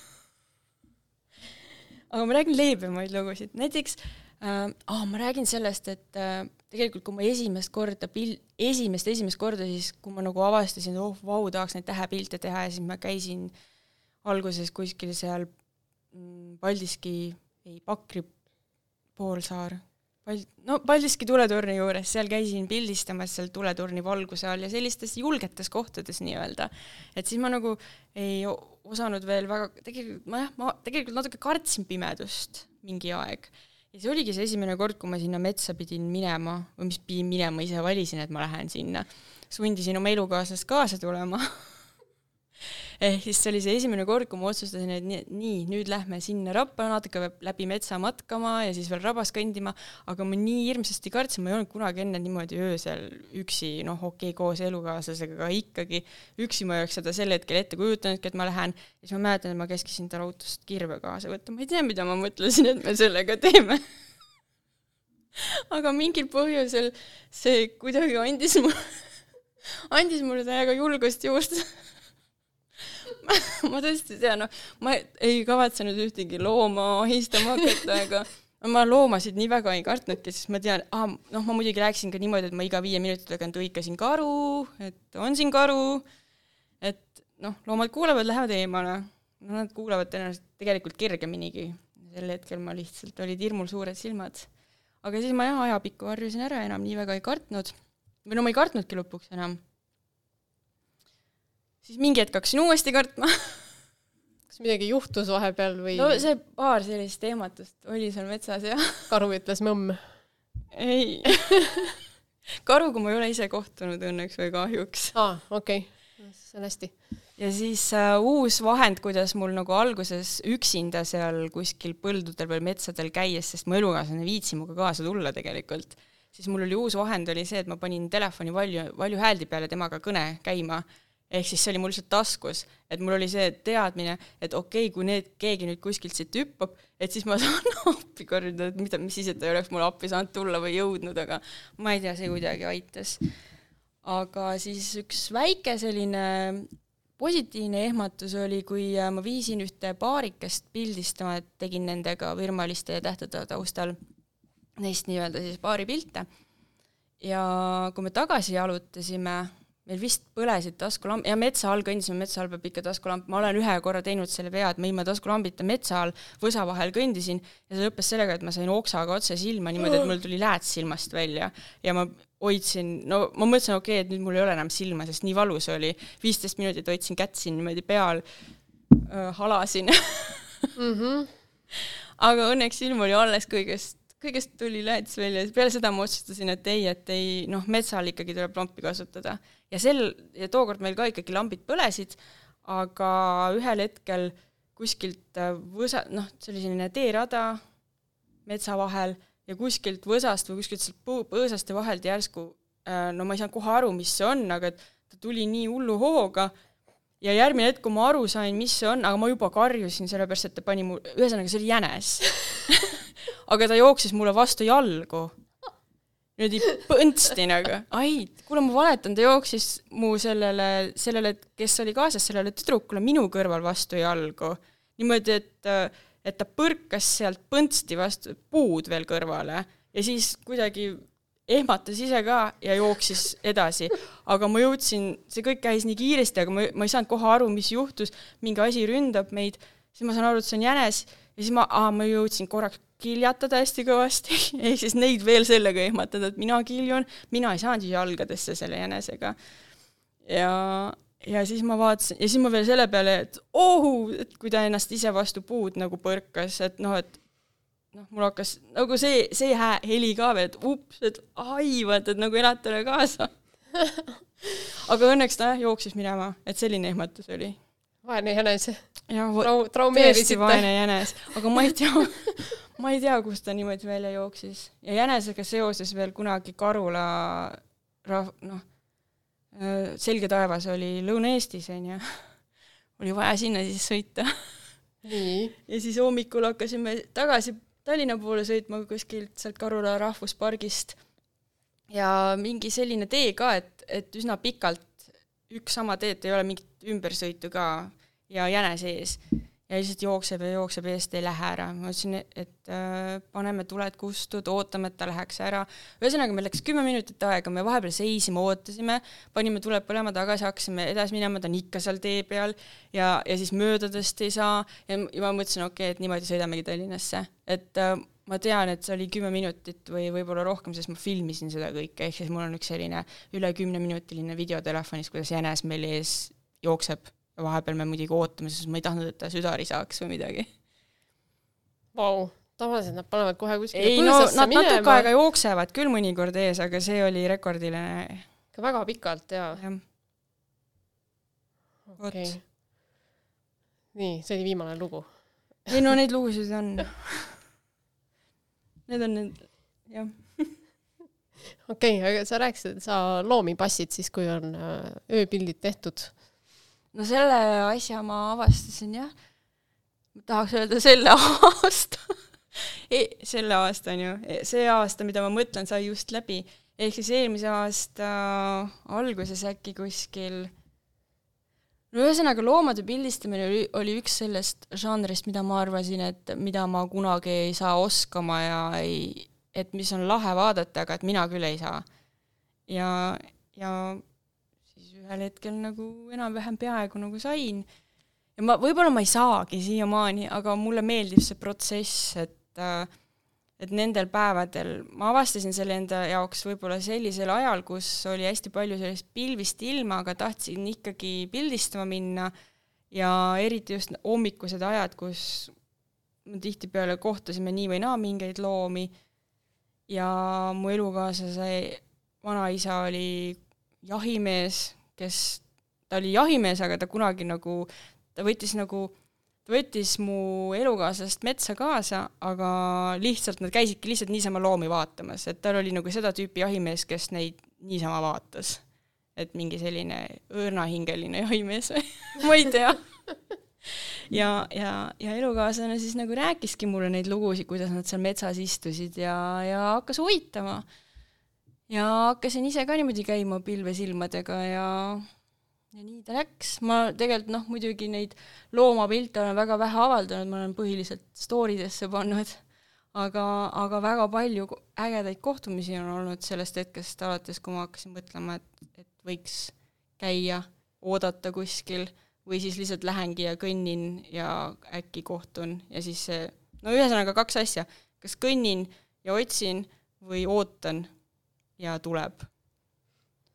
Aga ma räägin leebemaid lugusid, näiteks äh, oh, ma räägin sellest, et äh, tegelikult kui ma esimest korda pil-, esimest, esimest korda siis, kui ma nagu avastasin, oh vau, tahaks neid tähepilte teha ja siis ma käisin alguses kuskil seal mm, Paldiski, ei, Pakri poolsaar, Pal-, no Paldiski tuletorni juures, seal käisin pildistamas seal tuletorni valguse all ja sellistes julgetes kohtades nii-öelda. et siis ma nagu ei osanud veel väga, tegelikult ma jah, ma tegelikult natuke kartsin pimedust mingi aeg ja see oligi see esimene kord, kui ma sinna metsa pidin minema või mis pidin minema, ise valisin, et ma lähen sinna. sundisin oma elukaaslast kaasa tulema (laughs) ehk siis see oli see esimene kord, kui ma otsustasin, et nii, nii, nüüd lähme sinna rappa, natuke peab läbi metsa matkama ja siis veel rabas kõndima, aga ma nii hirmsasti kartsin, ma ei olnud kunagi enne niimoodi öösel üksi, noh, okei okay,, koos elukaaslasega, aga ikkagi üksi ma ei oleks seda sel hetkel ette kujutanudki, et ma lähen, ja siis ma mäletan, et ma käskisin tal autost kirve kaasa võtta, ma ei tea, mida ma mõtlesin, et me sellega teeme. (laughs) Aga mingil põhjusel see kuidagi andis mulle, (laughs) andis mulle täiega julgust juurde (laughs) (laughs) ma tõesti ei tea, noh, ma ei kavatsenud ühtegi looma ahistama hakata, aga ma loomasid nii väga ei kartnudki, sest ma tean ah,, noh, ma muidugi rääkisin ka niimoodi, et ma iga viie minuti tagant hõikasin karu, et on siin karu, et noh, loomad kuulevad, lähevad eemale. no nad kuulevad tõenäoliselt tegelikult kergeminigi. sel hetkel ma lihtsalt, olid hirmul suured silmad. aga siis ma jah, ajapikku harjusin ära, enam nii väga ei kartnud. või no ma ei kartnudki lõpuks enam siis mingi hetk hakkasin uuesti kartma (laughs) kas midagi juhtus vahepeal või? no see paar sellist ehmatust oli seal metsas, jah. (laughs) karu ütles mõmm? ei (laughs) karuga ma ei ole ise kohtunud õnneks või kahjuks. aa, okei okay., see on hästi. ja siis äh, uus vahend, kuidas mul nagu alguses üksinda seal kuskil põldudel või metsadel käies, sest mu elukaaslane ei viitsi minuga kaasa tulla tegelikult, siis mul oli uus vahend, oli see, et ma panin telefoni valju, valju hääldi peale temaga kõne käima ehk siis see oli mul lihtsalt taskus, et mul oli see teadmine, et okei okay,, kui need, keegi nüüd kuskilt siit hüppab, et siis ma (laughs) saan appi korjata, et mida, mis siis, et ta ei oleks mulle appi saanud tulla või jõudnud, aga ma ei tea, see kuidagi aitas. aga siis üks väike selline positiivne ehmatus oli, kui äh, ma viisin ühte paarikest pildistama, et tegin nendega virmaliste tähtede taustal neist nii-öelda siis paaripilte. ja kui me tagasi jalutasime meil vist põlesid taskulamp ja metsa all kõndisime, metsa all peab ikka taskulamp, ma olen ühe korra teinud selle vea, et ma ilma taskulambita metsa all võsa vahel kõndisin ja see lõppes sellega, et ma sain oksaga otse silma niimoodi, et mul tuli lääts silmast välja ja ma hoidsin, no ma mõtlesin, okei okay,, et nüüd mul ei ole enam silma, sest nii valus oli. viisteist minutit hoidsin kätt siin niimoodi peal äh,, halasin mm. -hmm. (laughs) aga õnneks silm oli alles kõigest kõigest tuli lääts välja, peale seda ma otsustasin, et ei, et ei noh, metsal ikkagi tuleb lampi kasutada. Ja sel, ja tookord meil ka ikkagi lambid põlesid, aga ühel hetkel kuskilt äh, võsa, noh, see oli selline teerada metsa vahel ja kuskilt võsast või kuskilt sealt põõsaste vahelt järsku äh, no ma ei saanud kohe aru, mis see on, aga et ta tuli nii hullu hooga. Ja järgmine hetk, kui ma aru sain, mis see on, aga ma juba karjusin, sellepärast et ta pani mu, ühesõnaga see oli jänes (laughs) aga ta jooksis mulle vastu jalgu. Niimoodi põntsti nagu, ai, kuule, ma valetan, ta jooksis mu sellele, sellele, kes oli kaasas, sellele tüdrukule minu kõrval vastu jalgu. niimoodi, et, et ta põrkas sealt põntsti vastu puud veel kõrvale. Ja siis kuidagi ehmatas ise ka ja jooksis edasi. aga ma jõudsin, see kõik käis nii kiiresti, aga ma, ma ei saanud kohe aru, mis juhtus, mingi asi ründab meid, siis ma saan aru, et see on jänes. Ja siis ma, ma jõudsin korraks kiljatada hästi kõvasti, (laughs) ehk siis neid veel sellega ehmatada, et mina kiljun, mina ei saanud ju jalgadesse selle jänesega. ja, ja siis ma vaatasin, ja siis ma veel selle peale, et ohu, et kui ta ennast ise vastu puud nagu põrkas, et noh, et noh, mul hakkas nagu see, see hää, heli ka veel, et ups, et ai, vaata, et nagu elad talle kaasa (laughs) aga õnneks ta jah, jooksis minema, et selline ehmatus oli vaene jänes. Trau-, traumeerisite. vaene jänes, aga ma ei tea (laughs) ma ei tea, kust ta niimoodi välja jooksis. ja jänesega seoses veel kunagi Karula rahv-, noh, Selge taevas oli Lõuna-Eestis, on ju. oli vaja sinna siis sõita. ja siis hommikul hakkasime tagasi Tallinna poole sõitma kuskilt sealt Karula rahvuspargist ja mingi selline tee ka, et, et üsna pikalt üks sama teed, ei ole mingit ümbersõitu ka ja jänes ees. Ja lihtsalt jookseb ja jookseb eest, ei lähe ära. ma ütlesin, et äh, paneme tuled kustud, ootame, et ta läheks ära. ühesõnaga, meil läks kümme minutit aega, me vahepeal seisime, ootasime, panime tuled põlema tagasi, hakkasime edasi minema, ta on ikka seal tee peal ja, ja siis möödadest ei saa ja, ja ma mõtlesin, okei okay,, et niimoodi sõidamegi Tallinnasse. et äh, ma tean, et see oli kümme minutit või võib-olla rohkem, sest ma filmisin seda kõike, ehk siis mul on üks selline üle kümneminutiline video telefonis, kuidas jänes meil ees jookseb vahepeal me muidugi ootame, sest ma ei tahtnud, et ta südari saaks või midagi. Vau, tavaliselt nad panevad kohe kuskile ei no nad natuke minema aega jooksevad küll mõnikord ees, aga see oli rekordiline, ikka väga pikalt ja jah. Vot. okei okay.. nii, see oli viimane lugu. ei no neid lugusid on. Need on need, jah. okei okay,, aga sa rääkisid, et sa loomi passid siis, kui on äh, ööpildid tehtud. No selle asja ma avastasin jah, tahaks öelda selle (laughs) aasta e,. selle aasta on ju, see aasta, mida ma mõtlen, sai just läbi. ehk siis eelmise aasta alguses äkki kuskil no ühesõnaga, loomade pildistamine oli, oli üks sellest žanrist, mida ma arvasin, et mida ma kunagi ei saa oskama ja ei, et mis on lahe vaadata, aga et mina küll ei saa. ja, ja ühel hetkel nagu enam-vähem peaaegu nagu sain. ja ma, võib-olla ma ei saagi siiamaani, aga mulle meeldib see protsess, et äh, et nendel päevadel ma avastasin selle enda jaoks võib-olla sellisel ajal, kus oli hästi palju sellist pilvist ilma, aga tahtsin ikkagi pildistama minna ja eriti just hommikused ajad, kus tihtipeale kohtasime nii või naa mingeid loomi ja mu elukaaslase vanaisa oli jahimees, kes, ta oli jahimees, aga ta kunagi nagu, ta võttis nagu, ta võttis mu elukaaslast metsa kaasa, aga lihtsalt nad käisidki lihtsalt niisama loomi vaatamas, et tal oli nagu seda tüüpi jahimees, kes neid niisama vaatas. et mingi selline õõnahingeline jahimees või (laughs) ma ei tea. ja, ja, ja elukaaslane siis nagu rääkiski mulle neid lugusid, kuidas nad seal metsas istusid ja, ja hakkas huvitama ja hakkasin ise ka niimoodi käima pilvesilmadega ja ja nii ta läks, ma tegelikult noh, muidugi neid loomapilte olen väga vähe avaldanud, ma olen põhiliselt story desse pannud, aga, aga väga palju ägedaid kohtumisi on olnud sellest hetkest alates, kui ma hakkasin mõtlema, et, et võiks käia, oodata kuskil või siis lihtsalt lähengi ja kõnnin ja äkki kohtun ja siis see, no ühesõnaga kaks asja, kas kõnnin ja otsin või ootan ja tuleb.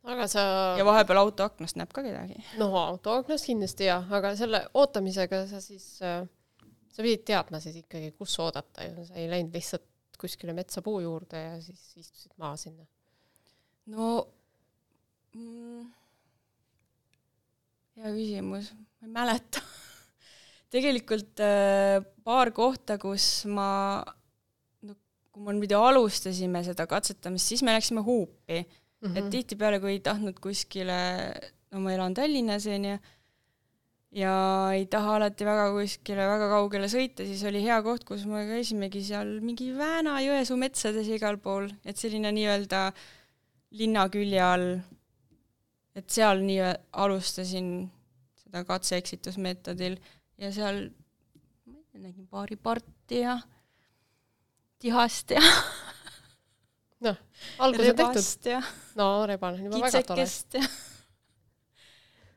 aga sa ja, vahepeal auto aknast näeb ka kedagi. no autoaknast kindlasti jah, aga selle ootamisega sa siis äh,, sa pidid teadma siis ikkagi, kus oodata ju, sa ei läinud lihtsalt kuskile metsapuu juurde ja siis istusid maha sinna. no mm, hea küsimus, ma ei mäleta. (laughs) tegelikult äh, paar kohta, kus ma, kui me muidu alustasime seda katsetamist, siis me läksime huupi mm, Mhm. -hmm. et tihtipeale, kui ei tahtnud kuskile, no ma elan Tallinnas onju, ja ei taha alati väga kuskile väga kaugele sõita, siis oli hea koht, kus me käisimegi seal mingi Vääna-Jõesuu metsades ja igal pool, et selline nii-öelda linna külje all, et seal nii alustasin seda katse-eksitusmeetodil ja seal nägin paari parti ja tihast ja noh, algus on tehtud. no rebane on juba väga tore. ja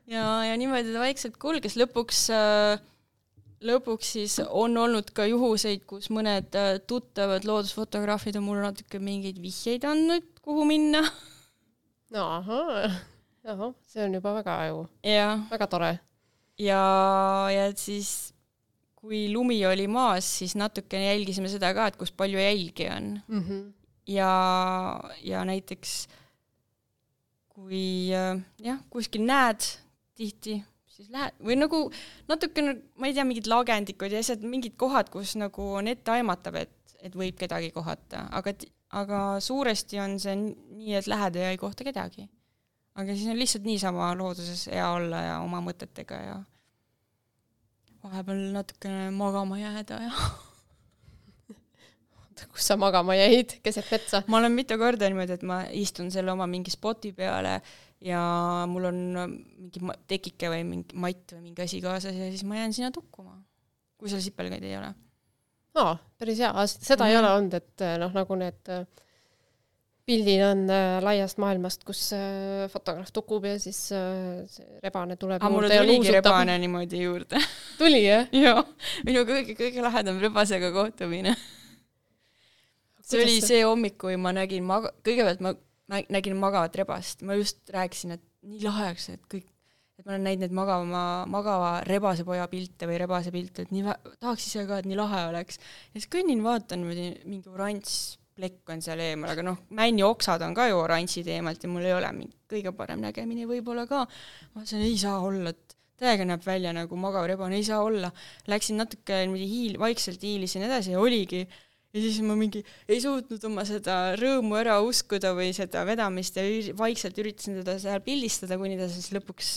ja, ja niimoodi ta vaikselt kulges, lõpuks äh, lõpuks siis on olnud ka juhuseid, kus mõned äh, tuttavad loodusfotograafid on mulle natuke mingeid vihjeid andnud, kuhu minna. No ahah, ahah, see on juba väga ju, ja, väga tore. ja, ja siis kui lumi oli maas, siis natukene jälgisime seda ka, et kus palju jälgi on Mm -hmm. ja, ja näiteks kui jah, kuskil näed tihti, siis lähed või nagu natukene, ma ei tea, mingid lagendikud ja asjad, mingid kohad, kus nagu on etteaimatav, et, et võib kedagi kohata, aga, aga suuresti on see nii, et lähed ja ei kohta kedagi. aga siis on lihtsalt niisama looduses hea olla ja oma mõtetega ja vahepeal natukene magama jääda ja (laughs) kus sa magama jäid, keset metsa? ma olen mitu korda niimoodi, et ma istun selle oma mingi spoti peale ja mul on mingi tekike või mingi matt või mingi asi kaasas ja siis ma jään sinna tukkuma, kui seal sipelgaid ei ole. aa, päris hea, seda mm -hmm. ei Mhm. ole olnud, et noh, nagu need äh, pildid on äh, laiast maailmast, kus äh, fotograaf tukub ja siis äh, see rebane tuleb aga mulle tuligi rebane niimoodi juurde. (laughs) tuli jah? jaa, minu kõige, kõige lahedam rebasega kohtumine. (laughs) see oli see hommik, kui ma nägin maga-, kõigepealt ma nä- nägin magavat rebast, ma just rääkisin, et nii lahe oleks, et kõik, et ma olen näinud neid magama, magava rebasepoja pilte või rebase pilte, et nii vä-, tahaks ise ka, et nii lahe oleks. ja siis kõnnin, vaatan niimoodi, mingi oranž plekk on seal eemal, aga noh, männi oksad on ka ju oranžid eemalt ja mul ei ole mingi kõige parem nägemine võib-olla ka. ma mõtlesin, ei saa olla, et täiega näeb välja nagu magav rebane, ei saa olla. Läksin natuke niimoodi hiil-, vaikselt hiilisin edasi ja oligi ja siis ma mingi ei suutnud oma seda rõõmu ära uskuda või seda vedamist ja vaikselt üritasin teda seal pildistada, kuni ta siis lõpuks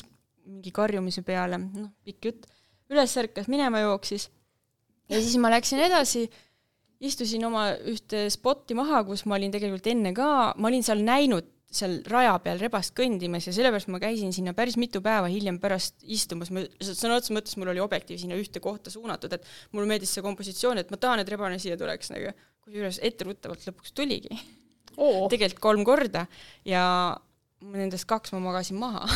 mingi karjumise peale, noh, pikk jutt, üles ärkas, minema jooksis. ja siis ma läksin edasi, istusin oma ühte spotti maha, kus ma olin tegelikult enne ka, ma olin seal näinud seal raja peal rebast kõndimas ja sellepärast ma käisin sinna päris mitu päeva hiljem pärast istumas, ma sõna otseses mõttes mul oli objektiiv sinna ühte kohta suunatud, et mulle meeldis see kompositsioon, et ma tahan, et rebane siia tuleks nagu, kusjuures etteruttavalt lõpuks tuligi. Oh.. tegelikult kolm korda ja nendest kaks ma magasin maha. (laughs)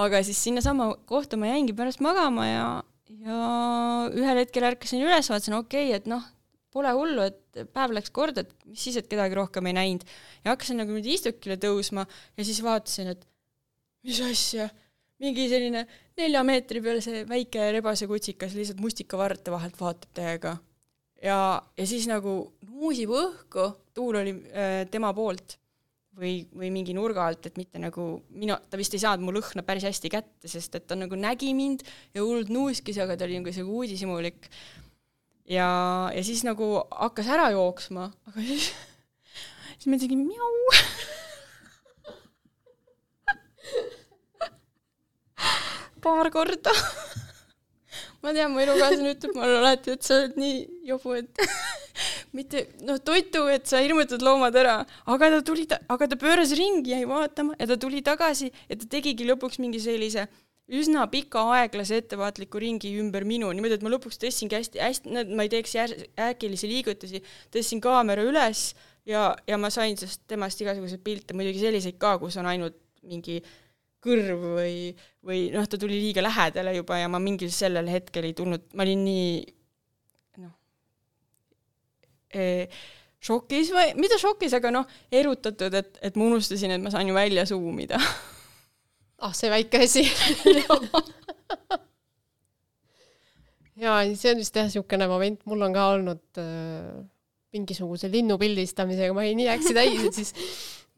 Aga siis sinnasama kohta ma jäingi pärast magama ja, ja ühel hetkel ärkasin üles, vaatasin, okei okay,, et noh, pole hullu, et päev läks korda, et mis siis, et kedagi rohkem ei näinud. ja hakkasin nagu niimoodi istukile tõusma ja siis vaatasin, et mis asja, mingi selline nelja meetri peal see väike rebasekutsikas lihtsalt mustikavarte vahelt vaatab täiega. ja, ja siis nagu nuusib õhku, tuul oli äh, tema poolt või, või mingi nurga alt, et mitte nagu minu, ta vist ei saanud mu lõhna päris hästi kätte, sest et ta nagu nägi mind ja hullult nuuskis, aga ta oli nagu sihuke uudishimulik. Ja, ja siis nagu hakkas ära jooksma, aga siis, siis ma tegin mjau paar korda. Ma tean, mu elukaaslane ütleb mulle alati, et sa oled nii jobu, et mitte noh, toitu, et sa hirmutad loomad ära, aga ta tuli, aga ta pööras ringi, jäi vaatama ja ta tuli tagasi ja ta tegigi lõpuks mingi sellise üsna pika aeglase ettevaatliku ringi ümber minu, niimoodi, et ma lõpuks tõstsingi hästi, hästi, ma ei teeks jär-, äkilisi liigutusi, tõstsin kaamera üles ja, ja ma sain sellest temast igasuguseid pilte, muidugi selliseid ka, kus on ainult mingi kõrv või, või noh, ta tuli liiga lähedale juba ja ma mingil sellel hetkel ei tulnud, ma olin nii šokis või, mitte šokis, aga noh, erutatud, et, et ma unustasin, et ma saan ju välja zoom ida (laughs) ah, see väike asi. (laughs) Ja see on vist jah, niisugune moment, mul on ka olnud äh, mingisuguse linnu pildistamisega, ma olin nii äksi täis, et siis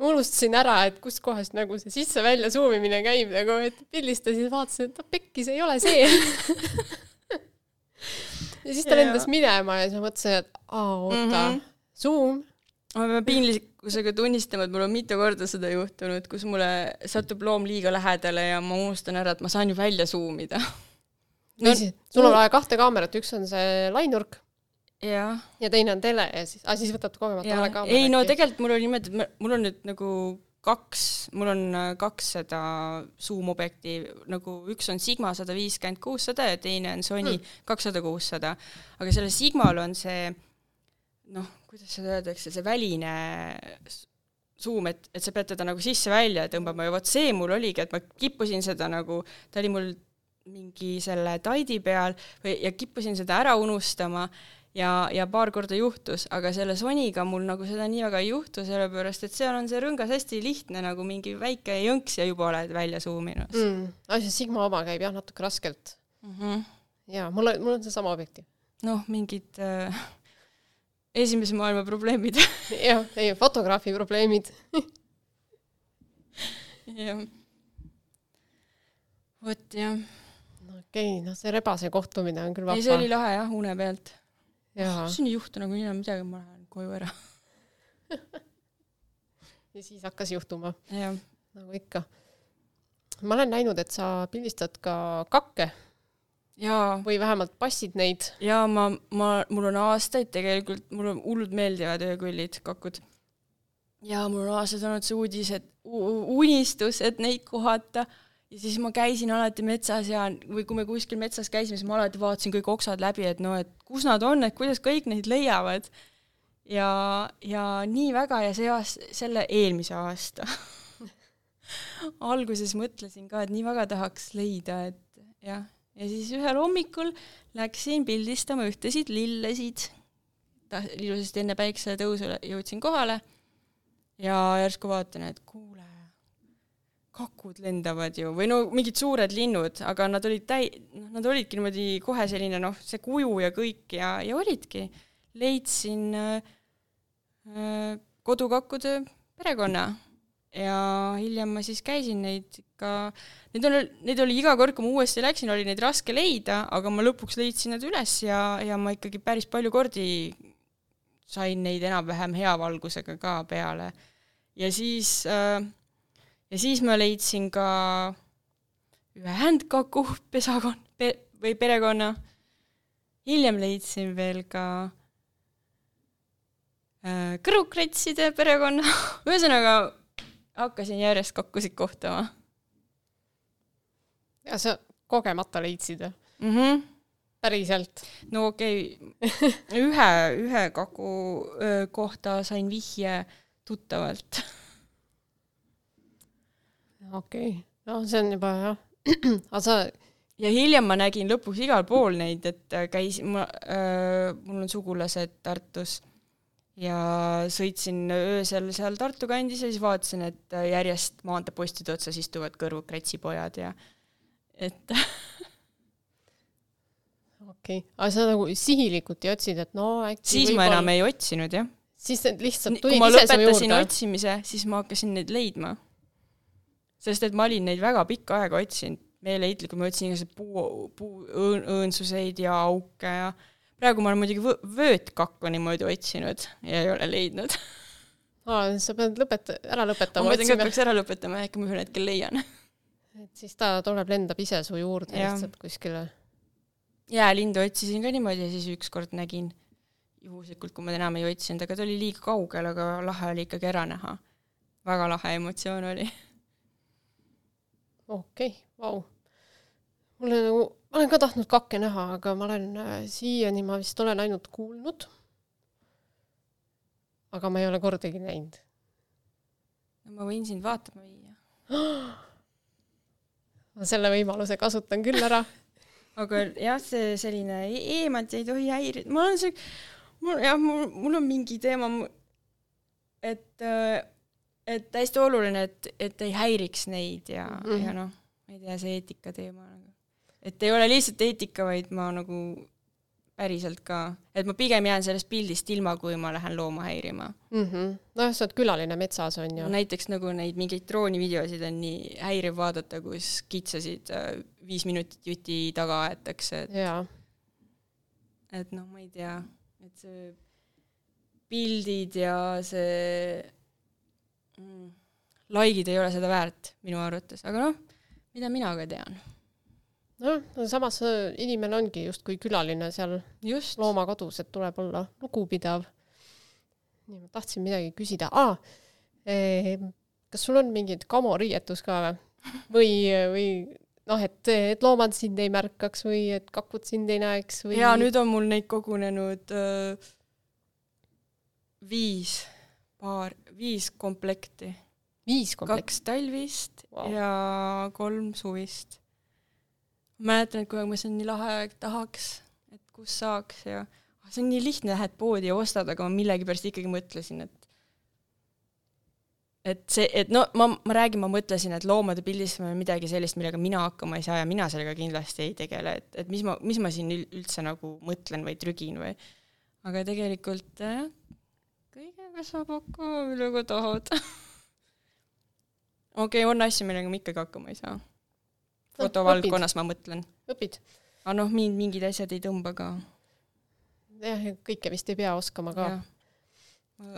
ma unustasin ära, et kuskohast nagu see sisse-välja suumimine käib nagu, et pildistasin, vaatasin, et noh, pekkis ei ole see (laughs) ja siis ta lendas minema ja siis ma mõtlesin, et aa, oota mm, -hmm. Zoom ma pean piinlikkusega tunnistama, et mul on mitu korda seda juhtunud, kus mulle satub loom liiga lähedale ja ma unustan ära, et ma saan ju välja zoom ida no,. sul on vaja kahte kaamerat, üks on see lainurk ja, ja teine on tele ja siis, aa siis võtad kogemata vale kaamera. ei no tegelikult mul oli niimoodi, et mul on nüüd nagu kaks, mul on äh, kaks seda zoom objektiivi, nagu üks on Sigma sada viiskümmend kuussada ja teine on Sony hmm. kakssada kuussada. aga sellel Sigmal on see noh, kuidas seda öeldakse, see väline suum, et, et sa pead teda nagu sisse-välja tõmbama ja vot see mul oligi, et ma kippusin seda nagu, ta oli mul mingi selle taidi peal või, ja kippusin seda ära unustama ja, ja paar korda juhtus, aga selle Sonyga mul nagu seda nii väga ei juhtu, sellepärast et seal on see rõngas hästi lihtne, nagu mingi väike jõnks ja juba oled välja suuminud mm.. asi Sigma oma käib jah, natuke raskelt mm. -hmm. jaa, mul on, mul on seesama objektiiv. noh, mingid äh, esimese maailma probleemid (laughs) jah, ei, fotograafi probleemid (laughs) jah. vot jah. no okei okay,, noh, see rebase kohtumine on küll vahva. ei, see oli lahe jah, une pealt. Siin ei juhtu nagu enam midagi, ma lähen koju ära (laughs) ja siis hakkas juhtuma. nagu ikka. ma olen näinud, et sa pildistad ka kakke jaa. või vähemalt passid neid. jaa, ma, ma, mul on aastaid tegelikult, mulle hullult meeldivad öökullid, kakud. ja mul on aastaid olnud see uudis, et unistus, et neid kohata ja siis ma käisin alati metsas ja, või kui me kuskil metsas käisime, siis ma alati vaatasin kõik oksad läbi, et noh, et kus nad on, et kuidas kõik neid leiavad. ja, ja nii väga ja see aasta, selle eelmise aasta (laughs) alguses mõtlesin ka, et nii väga tahaks leida, et jah ja siis ühel hommikul läksin pildistama ühtesid lillesid. ilusasti enne päikseletõusu jõudsin kohale ja järsku vaatan, et kuule, kakud lendavad ju, või no mingid suured linnud, aga nad olid täi-, noh, nad olidki niimoodi kohe selline noh, see kuju ja kõik ja, ja olidki. leidsin äh, äh, kodukakkude perekonna ja hiljem ma siis käisin neid ikka, neid oli, neid oli iga kord, kui ma uuesti läksin, oli neid raske leida, aga ma lõpuks leidsin nad üles ja, ja ma ikkagi päris palju kordi sain neid enam-vähem hea valgusega ka peale. ja siis äh, ja siis ma leidsin ka ühe händkaku pesakon- pe,, või perekonna. hiljem leidsin veel ka äh, kõrvukretside perekonna (laughs) ühesõnaga hakkasin järjest kakkusid kohtama. ja sa kogemata leidsid või mm? -hmm. päriselt? no okei okay. (laughs) ühe, ühe kaku öö, kohta sain vihje tuttavalt (laughs) okei okay., no see on juba jah (clears throat) aga sa ja hiljem ma nägin lõpuks igal pool neid, et äh, käisin, ma äh,, mul on sugulased Tartus ja sõitsin öösel seal Tartu kandis ja siis vaatasin, et äh, järjest maanteepostide otsas istuvad kõrvukretsipojad ja et (laughs) okei okay., aga sa nagu sihilikult ei otsinud, et no äkki siis ma enam ei otsinud, jah. siis need lihtsalt tulid ise su juurde? kui ma lõpetasin otsimise, siis ma hakkasin neid leidma sest et ma olin neid väga pikka aega otsinud, meeleheitlikult ma otsin igasuguseid puu, puu õõn, õõnsuseid ja auke ja praegu ma olen muidugi võ-, vöötkakku niimoodi otsinud ja ei ole leidnud. aa, sa pead lõpeta-, ära lõpetama. ma mõtlen ka, et peaks ära lõpetama, äkki ma ühel hetkel leian. et siis ta tuleb, lendab ise su juurde ja. lihtsalt kuskile. jäälindu otsisin ka niimoodi ja siis ükskord nägin juhuslikult, kui ma enam ei otsinud, aga ta oli liiga kaugel, aga lahe oli ikkagi ära näha. väga lahe emotsioon oli okei okay,, vau. mulle nagu, ma olen ka tahtnud kakke näha, aga ma olen äh, siiani, ma vist olen ainult kuulnud. aga ma ei ole kordagi näinud. no ma võin sind vaatama viia (gasps) ma selle võimaluse kasutan küll ära (laughs) aga jah, see selline e eemalt ei tohi häirida, ma olen see, mul jah, mul, mul on mingi teema, et äh, et hästi oluline, et, et ei häiriks neid ja mm, -hmm. ja noh, ma ei tea, see eetika teema nagu. et ei ole lihtsalt eetika, vaid ma nagu päriselt ka, et ma pigem jään sellest pildist ilma, kui ma lähen looma häirima mm. -hmm. nojah, sa oled külaline metsas, on ju. näiteks nagu neid mingeid droonivideosid on nii häiriv vaadata, kus kitsasid äh, viis minutit juti taga aetakse, et jaa. et noh, ma ei tea, et see pildid ja see mm, laikid ei ole seda väärt minu arvates, aga noh, mida mina ka tean. noh, samas inimene ongi justkui külaline seal Just. loomakodus, et tuleb olla lugupidav. nii, ma tahtsin midagi küsida ah,, kas sul on mingit kamoriietus ka või? või, või noh, et, et loomad sind ei märkaks või et kakud sind ei näeks või? jaa, nüüd on mul neid kogunenud öö, viis paar, viis komplekti. viis komplekti? kaks talvist wow. ja kolm suvist. mäletan, et kui ma, on nii lahe, tahaks, et kus saaks ja see on nii lihtne, lähed poodi ja ostad, aga ma millegipärast ikkagi mõtlesin, et et see, et no ma, ma räägin, ma mõtlesin, et loomade pildistamine on midagi sellist, millega mina hakkama ei saa ja mina sellega kindlasti ei tegele, et, et mis ma, mis ma siin üldse nagu mõtlen või trügin või aga tegelikult jah, kõigega saab hakkama, millega tahad (laughs) okei okay,, on asju, millega ma ikkagi hakkama ei saa. fotovaldkonnas ma mõtlen. õpid? aga noh, mind mingid asjad ei tõmba ka. jah, kõike vist ei pea oskama ka.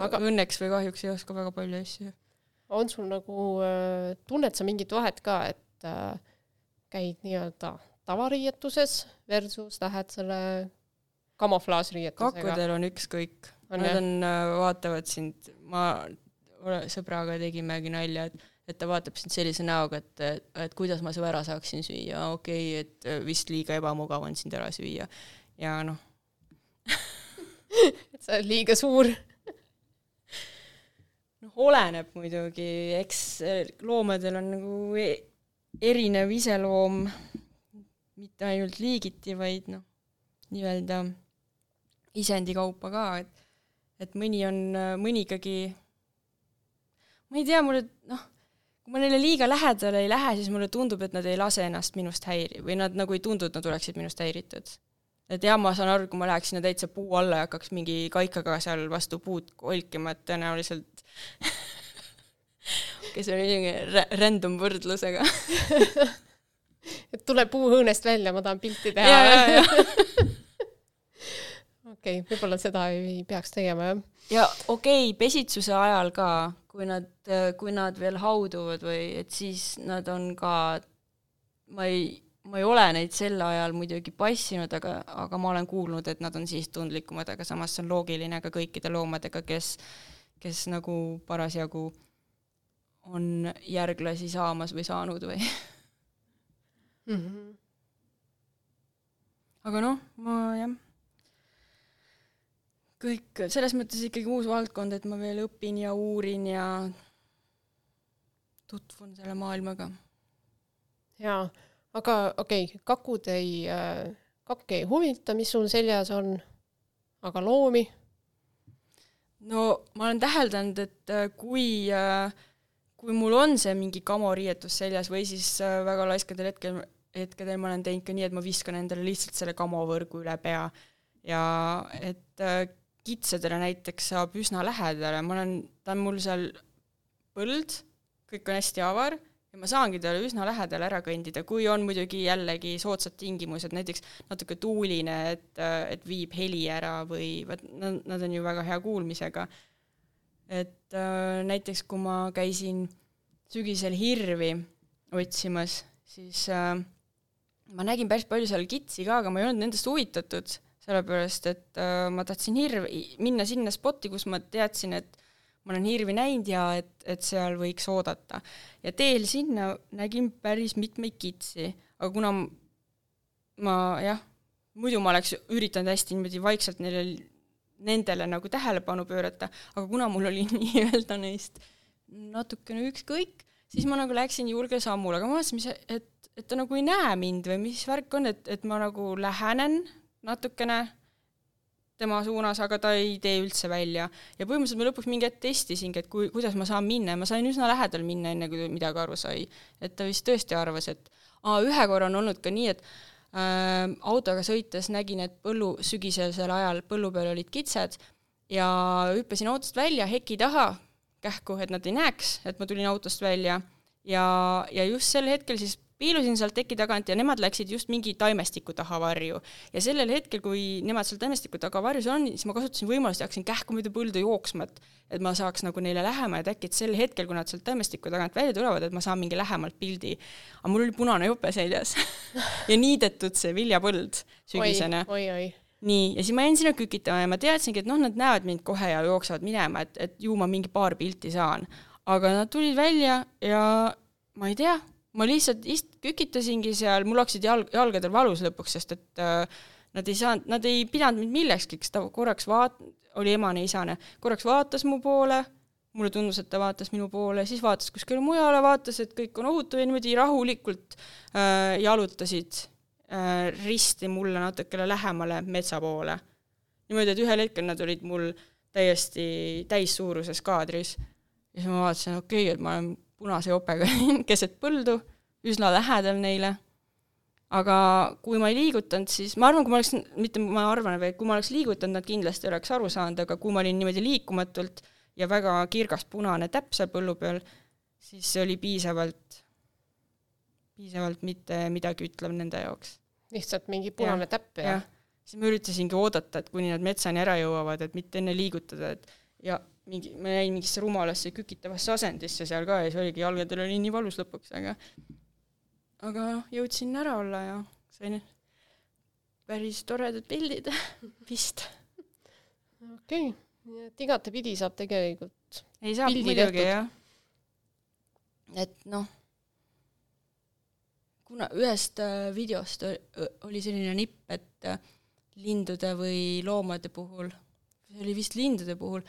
aga õnneks või kahjuks ei oska väga palju asju. on sul nagu, äh, tunned sa mingit vahet ka, et äh, käid nii-öelda tavariietuses versus lähed selle kamuflaažriietusega? kakkudel on ükskõik Nad on, äh, vaatavad sind, ma sõbraga tegimegi nalja, et, et ta vaatab sind sellise näoga, et, et kuidas ma su ära saaksin süüa, okei okay,, et äh, vist liiga ebamugav on sind ära süüa. ja noh. Et (laughs) sa oled liiga suur. Noh, oleneb muidugi, eks äh, loomadel on nagu e erinev iseloom, mitte ainult liigiti, vaid noh, nii-öelda isendi kaupa ka, et et mõni on, mõni ikkagi, ma ei tea, mulle noh, kui ma neile liiga lähedale ei lähe, siis mulle tundub, et nad ei lase ennast minust häiri- või nad nagu ei tundu, et nad oleksid minust häiritud. et jah, ma saan aru, kui ma läheks sinna täitsa puu alla ja hakkaks mingi kaikaga seal vastu puud kolkima, et tõenäoliselt (laughs) see oli niisugune random võrdlus, aga (laughs) et tule puuhõõnest välja, ma tahan pilti teha. (laughs) okei, võib-olla seda ei peaks tegema, jah. ja okei okay,, pesitsuse ajal ka, kui nad, kui nad veel hauduvad või et siis nad on ka, ma ei, ma ei ole neid sel ajal muidugi passinud, aga, aga ma olen kuulnud, et nad on siis tundlikumad, aga samas see on loogiline ka kõikide loomadega, kes, kes nagu parasjagu on järglasi saamas või saanud või mm. -hmm. aga noh, ma jah kõik, selles mõttes ikkagi uus valdkond, et ma veel õpin ja uurin ja tutvun selle maailmaga. jaa, aga okei okay,, kakud ei äh,, kakk ei huvita, mis sul seljas on, aga loomi? no ma olen täheldanud, et äh, kui äh, kui mul on see mingi kamoriietus seljas või siis väga laiskadel hetkel, hetkedel ma olen teinud ka nii, et ma viskan endale lihtsalt selle kamovõrgu üle pea ja et kitsedele näiteks saab üsna lähedale, ma olen, ta on mul seal põld, kõik on hästi avar ja ma saangi talle üsna lähedale ära kõndida, kui on muidugi jällegi soodsad tingimused, näiteks natuke tuuline, et, et viib heli ära või vot nad, nad on ju väga hea kuulmisega. et äh, näiteks kui ma käisin sügisel hirvi otsimas, siis äh, ma nägin päris palju seal kitsi ka, aga ma ei olnud nendest huvitatud sellepärast et äh, ma tahtsin hirvi, minna sinna spotti, kus ma teadsin, et ma olen hirvi näinud ja et, et seal võiks oodata. ja teel sinna nägin päris mitmeid kitsi, aga kuna ma jah, muidu ma oleks üritanud hästi niimoodi vaikselt neile, nendele nagu tähelepanu pöörata, aga kuna mul oli (laughs) nii-öelda neist natukene ükskõik, siis ma nagu läksin julge sammule, aga ma vaatasin, mis, et, et ta nagu ei näe mind või mis värk on, et, et ma nagu lähenen natukene tema suunas, aga ta ei tee üldse välja. ja põhimõtteliselt ma lõpuks mingi hetk testisingi, et kui, kuidas ma saan minna ja ma sain üsna lähedal minna, enne kui midagi aru sai. et ta vist tõesti arvas, et aa, ühe korra on olnud ka nii, et äh, autoga sõites nägin, et põllu, sügisesel ajal põllu peal olid kitsed ja hüppasin autost välja heki taha kähku, et nad ei näeks, et ma tulin autost välja ja, ja just sel hetkel siis piilusin sealt teki tagant ja nemad läksid just mingi taimestiku taha varju. ja sellel hetkel, kui nemad seal taimestiku taga varjus on, siis ma kasutasin võimalust ja hakkasin kähku mööda põldu jooksma, et et ma saaks nagu neile lähema, et äkki, et sel hetkel, kui nad sealt taimestiku tagant välja tulevad, et ma saan mingi lähemalt pildi. aga mul oli punane jope seljas (laughs) ja niidetud see viljapõld sügisene. oi, oi, oi nii, ja siis ma jäin sinna kükitama ja ma teadsingi, et noh, nad näevad mind kohe ja jooksevad minema, et, et ju ma mingi paar pilti saan. aga nad tulid välja ja ma ei tea, ma lihtsalt ist-, kükitasingi seal, mul hakkasid jalg, jalgadel valus lõpuks, sest et äh, nad ei saanud, nad ei pidanud mind millekski, ta korraks vaat-, oli emane-isane, korraks vaatas mu poole, mulle tundus, et ta vaatas minu poole, siis vaatas kuskile mujale, vaatas, et kõik on ohutu ja niimoodi rahulikult äh, jalutasid äh, risti mulle natukene lähemale metsa poole. niimoodi, et ühel hetkel nad olid mul täiesti täissuuruses kaadris ja siis ma vaatasin, okei okay,, et ma olen punase jopega (laughs) keset põldu, üsna lähedal neile. aga kui ma ei liigutanud, siis ma arvan, kui ma oleks, mitte ma arvan, vaid kui ma oleks liigutanud, nad kindlasti oleks aru saanud, aga kui ma olin niimoodi liikumatult ja väga kirgas punane täpp seal põllu peal, siis see oli piisavalt, piisavalt mitte midagi ütlev nende jaoks. lihtsalt mingi punane ja, täpp ja, ja.? siis ma üritasingi oodata, et kuni nad metsani ära jõuavad, et mitte enne liigutada, et ja mingi, ma jäin mingisse rumalasse kükitavasse asendisse seal ka ja siis oligi, jalgadel oli nii valus lõpuks, aga aga noh, jõudsin ära olla ja sain päris toredad pildid (laughs) vist. okei okay., nii et igatepidi saab tegelikult ei saab muidugi jah. et noh, kuna ühest äh, videost oli selline nipp, et äh, lindude või loomade puhul, see oli vist lindude puhul,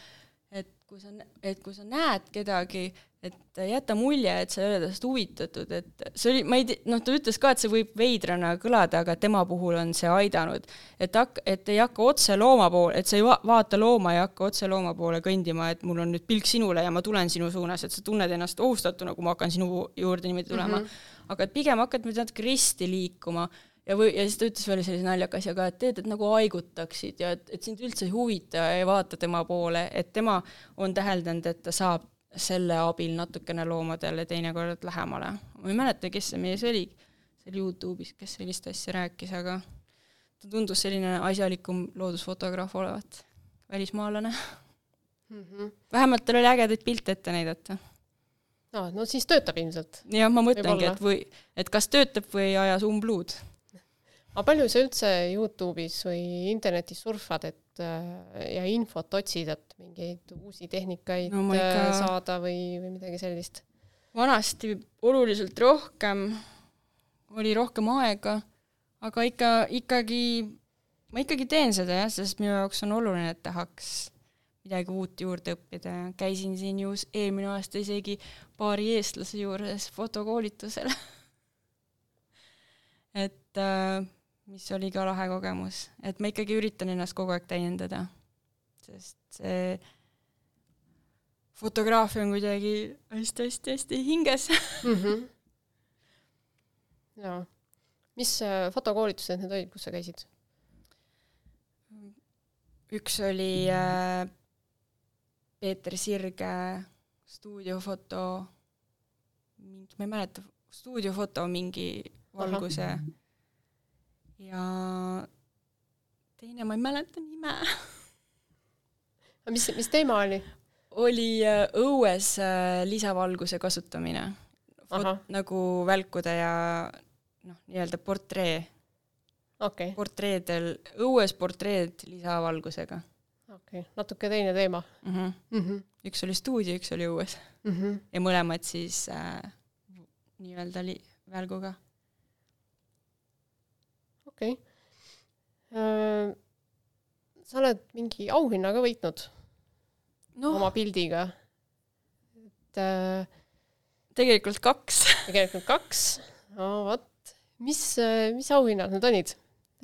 kui sa, et kui sa näed kedagi, et jäta mulje, et sa ei ole tast huvitatud, et see oli, ma ei tea, noh, ta ütles ka, et see võib veidrana kõlada, aga tema puhul on see aidanud. et hak-, et ei hakka otse looma poole, et sa ei va-, vaata looma ja hakka otse looma poole kõndima, et mul on nüüd pilk sinule ja ma tulen sinu suunas, et sa tunned ennast ohustatuna, kui ma hakkan sinu juurde niimoodi tulema mm. -hmm. aga et pigem hakkad natuke risti liikuma ja või, ja siis ta ütles veel sellise naljaka asja ka, et teed, et nagu haigutaksid ja et, et sind üldse ei huvita ja ei vaata tema poole, et tema on täheldanud, et ta saab selle abil natukene loomadele teinekord lähemale. ma ei mäleta, kes see mees oli seal Youtube'is, kes sellist asja rääkis, aga ta tundus selline asjalikum loodusfotograaf olevat, välismaalane mm. -hmm. vähemalt tal oli ägedaid pilte ette näidata. aa, no siis töötab ilmselt. jah, ma mõtlengi, et või, et kas töötab või ei aja umbluud aga palju sa üldse Youtube'is või internetis surfad, et äh, ja infot otsid, et mingeid uusi tehnikaid no, ikka... Äh, saada või, või midagi sellist? vanasti oluliselt rohkem, oli rohkem aega, aga ikka, ikkagi, ma ikkagi teen seda jah, sest minu jaoks on oluline, et tahaks midagi uut juurde õppida ja käisin siin ju eelmine aasta isegi paari eestlase juures fotokoolitusel (laughs) et äh, mis oli ka lahe kogemus, et ma ikkagi üritan ennast kogu aeg täiendada, sest see fotograafia on kuidagi hästi-hästi-hästi hinges mm. -hmm. (laughs) jaa. mis äh, fotokoolitused need olid, kus sa käisid? üks oli äh, Peeter Sirge stuudiofoto, mingi, ma ei mäleta, stuudiofoto mingi valguse Aha ja teine, ma ei mäleta nime aga (laughs) mis, mis teema oli? oli äh, õues äh, lisavalguse kasutamine. nagu välkude ja noh, nii-öelda portree okay.. portreedel, õues portreed lisavalgusega. okei okay., natuke teine teema mm. -hmm. Mm -hmm. üks oli stuudio, üks oli õues mm. -hmm. ja mõlemad siis äh, nii-öelda li-, välguga okei. Okay.. sa oled mingi auhinna ka võitnud no. oma pildiga, et äh, tegelikult kaks. (laughs) tegelikult kaks, no vot, mis, mis auhinnad need olid?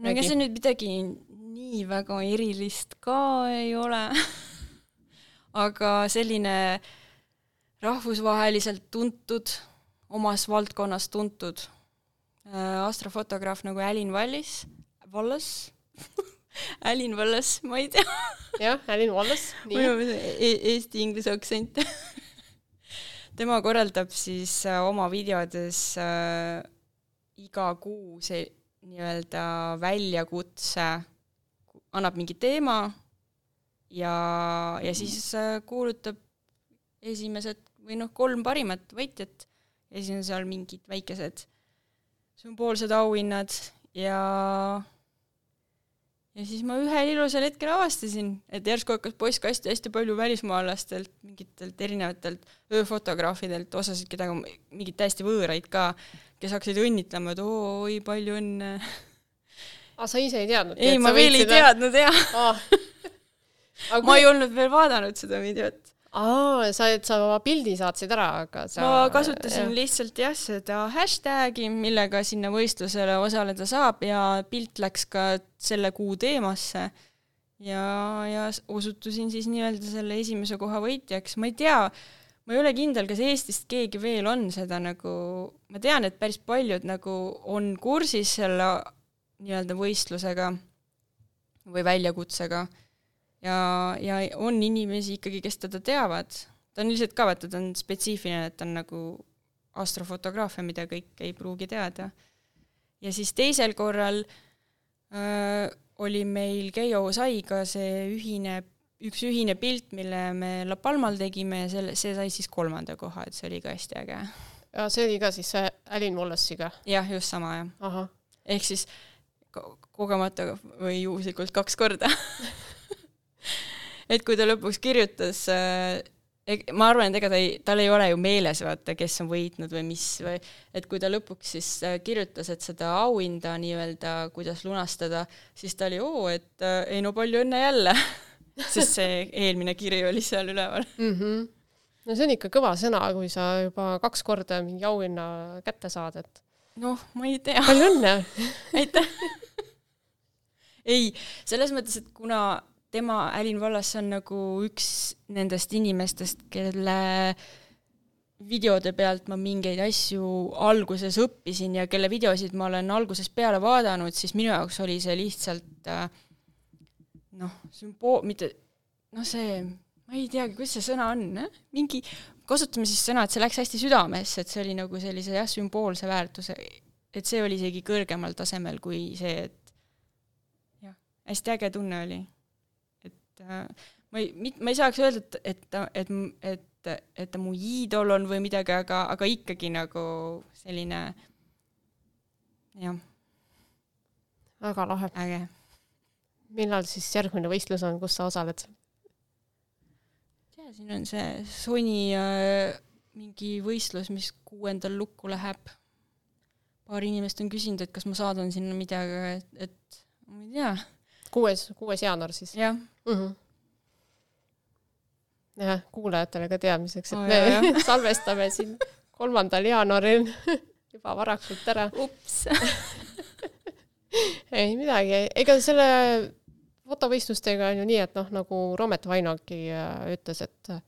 no ega see nüüd midagi nii väga erilist ka ei ole. (laughs) Aga selline rahvusvaheliselt tuntud, omas valdkonnas tuntud astrofotograaf nagu Alin Wallis, Wallace (laughs) Alin Wallace, ma ei tea. Jah, Alin Wallace, nii. E eesti-inglise aktsent. (laughs) Tema korraldab siis äh, oma videodes äh, iga kuu see nii-öelda väljakutse, annab mingi teema ja, ja siis äh, kuulutab esimesed või noh, kolm parimat võitjat. Ja siis on seal mingid väikesed sümboolsed auhinnad ja ja siis ma ühel ilusal hetkel avastasin, et järsku hakkas postkasti hästi palju välismaalastelt, mingitelt erinevatelt ööfotograafidelt, osasid kedagi, mingeid täiesti võõraid ka, kes hakkasid õnnitlema, et oo, oi, palju õnne. aa, sa ise ei teadnud? ei, ma veel ei teadnud, jah ah. (laughs) ma kui... ei olnud veel vaadanud seda videot aa, sa, et sa oma pildi saatsid ära, aga sa ma kasutasin jah. lihtsalt jah, seda hashtag'i, millega sinna võistlusele osaleda saab ja pilt läks ka selle kuu teemasse. ja, ja osutusin siis nii-öelda selle esimese koha võitjaks, ma ei tea, ma ei ole kindel, kas Eestist keegi veel on seda nagu, ma tean, et päris paljud nagu on kursis selle nii-öelda võistlusega või väljakutsega ja, ja on inimesi ikkagi, kes teda teavad. ta on lihtsalt ka, vaata, ta on spetsiifiline, et ta on nagu astrofotograafia, mida kõik ei pruugi teada. ja siis teisel korral öö, oli meil Keijo Saiga see ühine, üks ühine pilt, mille me La Palmal tegime ja selle, see sai siis kolmanda koha, et see oli ka hästi äge. ja see oli ka siis see Alin Wallace'iga? jah, just sama, jah. ehk siis kogemata või juhuslikult kaks korda (laughs) et kui ta lõpuks kirjutas äh, ma arvan, et ega ta ei, tal ei ole ju meeles, vaata, kes on võitnud või mis või et kui ta lõpuks siis äh, kirjutas, et seda auhinda nii-öelda, kuidas lunastada, siis ta oli oo, et äh, ei no palju õnne jälle (laughs) sest see eelmine kiri oli seal üleval mm. -hmm. no see on ikka kõva sõna, kui sa juba kaks korda mingi auhinna kätte saad, et noh, ma ei tea. palju õnne (laughs) aitäh ei, selles mõttes, et kuna tema Älin Vallas on nagu üks nendest inimestest, kelle videode pealt ma mingeid asju alguses õppisin ja kelle videosid ma olen algusest peale vaadanud, siis minu jaoks oli see lihtsalt äh, noh, sümbool, mitte noh, see, ma ei teagi, kuidas see sõna on, mingi, kasutame siis sõna, et see läks hästi südamesse, et see oli nagu sellise jah, sümboolse väärtuse, et see oli isegi kõrgemal tasemel kui see, et jah, hästi äge tunne oli. Et äh, ma ei, ma ei saaks öelda, et, et, et, et et, et ta mu iidol on või midagi, aga, aga ikkagi nagu selline jah. väga lahe. äge. millal siis järgmine võistlus on, kus sa osaled? tea, siin on see Sony äh, mingi võistlus, mis kuuendal lukku läheb. paar inimest on küsinud, et kas ma saadan sinna midagi, et, et ma ei tea. kuues, kuues jaanuar siis? jah mm -hmm jah, kuulajatele ka teadmiseks, et oh, me jah, jah. (laughs) salvestame siin kolmandal jaanuaril (laughs) juba varakult ära. ups (laughs) ei midagi, ega selle fotovõistlustega on ju nii, et noh, nagu Romet Vainoki äh, ütles, et äh,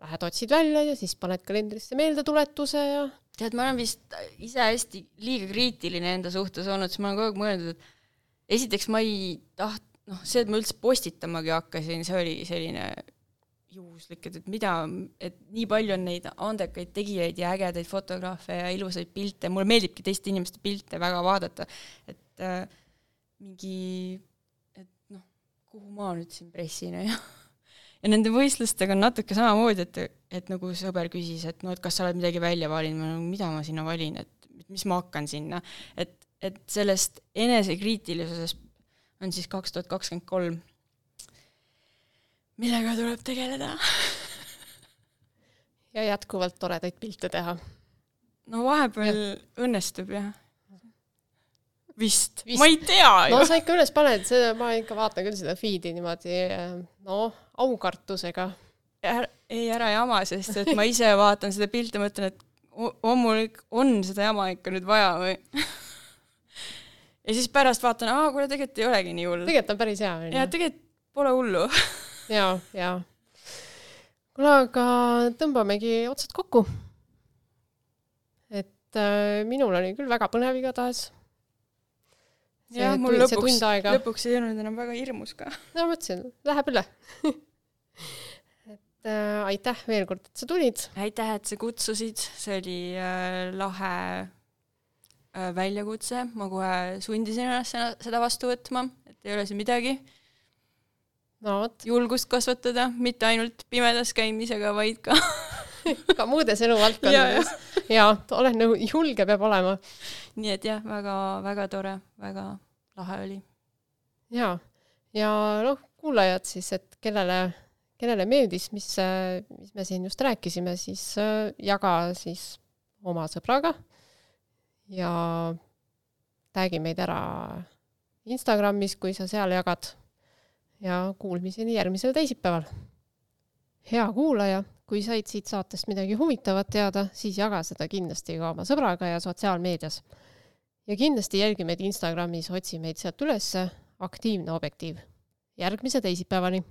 lähed otsid välja ja siis paned kalendrisse meeldetuletuse ja tead, ma olen vist ise hästi liiga kriitiline enda suhtes olnud, sest ma olen kogu aeg mõelnud, et esiteks ma ei taht-, noh, see, et ma üldse postitamagi hakkasin, see oli selline juhuslik, et, et mida, et nii palju on neid andekaid tegijaid ja ägedaid fotograafe ja ilusaid pilte, mulle meeldibki teiste inimeste pilte väga vaadata, et äh, mingi, et noh, kuhu ma nüüd siin pressin ja ja nende võistlustega on natuke samamoodi, et, et nagu sõber küsis, et no et kas sa oled midagi välja valinud, ma nagu mida ma sinna valin, et mis ma hakkan sinna, et, et sellest enesekriitilisusest on siis kaks tuhat kakskümmend kolm millega tuleb tegeleda (laughs) ja jätkuvalt toredaid pilte teha. no vahepeal ja. õnnestub jah. vist, vist., ma ei tea ju. no sa ikka üles paned, see, ma ikka vaatan küll seda feed'i niimoodi noh, aukartusega. ei, ära jama, sest et ma ise vaatan seda pilti, mõtlen, et on mul, on seda jama ikka nüüd vaja või (laughs) ja siis pärast vaatan, aa, kuule, tegelikult ei olegi nii hull. tegelikult on päris hea, onju. ja tegelikult pole hullu (laughs) ja, ja. kuule, aga tõmbamegi otsad kokku. et äh, minul oli küll väga põnev igatahes. jah, mul lõpuks, lõpuks ei olnud enam väga hirmus ka. (laughs) no mõtlesin, läheb üle (laughs) et äh, aitäh veel kord, et sa tulid. aitäh, et sa kutsusid, see oli äh, lahe väljakutse, ma kohe sundisin ennast seda vastu võtma, et ei ole siin midagi no vot. julgust kasvatada, mitte ainult pimedas käimisega, vaid ka (laughs) ka muudes eluvaldkondades. ja, olen nõu-, julge peab olema. nii et jah, väga-väga tore, väga lahe oli. ja, ja noh, kuulajad siis, et kellele, kellele meeldis, mis, mis me siin just rääkisime, siis äh, jaga siis oma sõbraga ja tag'i meid ära Instagramis, kui sa seal jagad ja kuulmiseni järgmisel teisipäeval. hea kuulaja, kui said siit saatest midagi huvitavat teada, siis jaga seda kindlasti ka oma sõbraga ja sotsiaalmeedias. ja kindlasti jälgi meid Instagramis, otsi meid sealt ülesse, aktiivne objektiiv. järgmise teisipäevani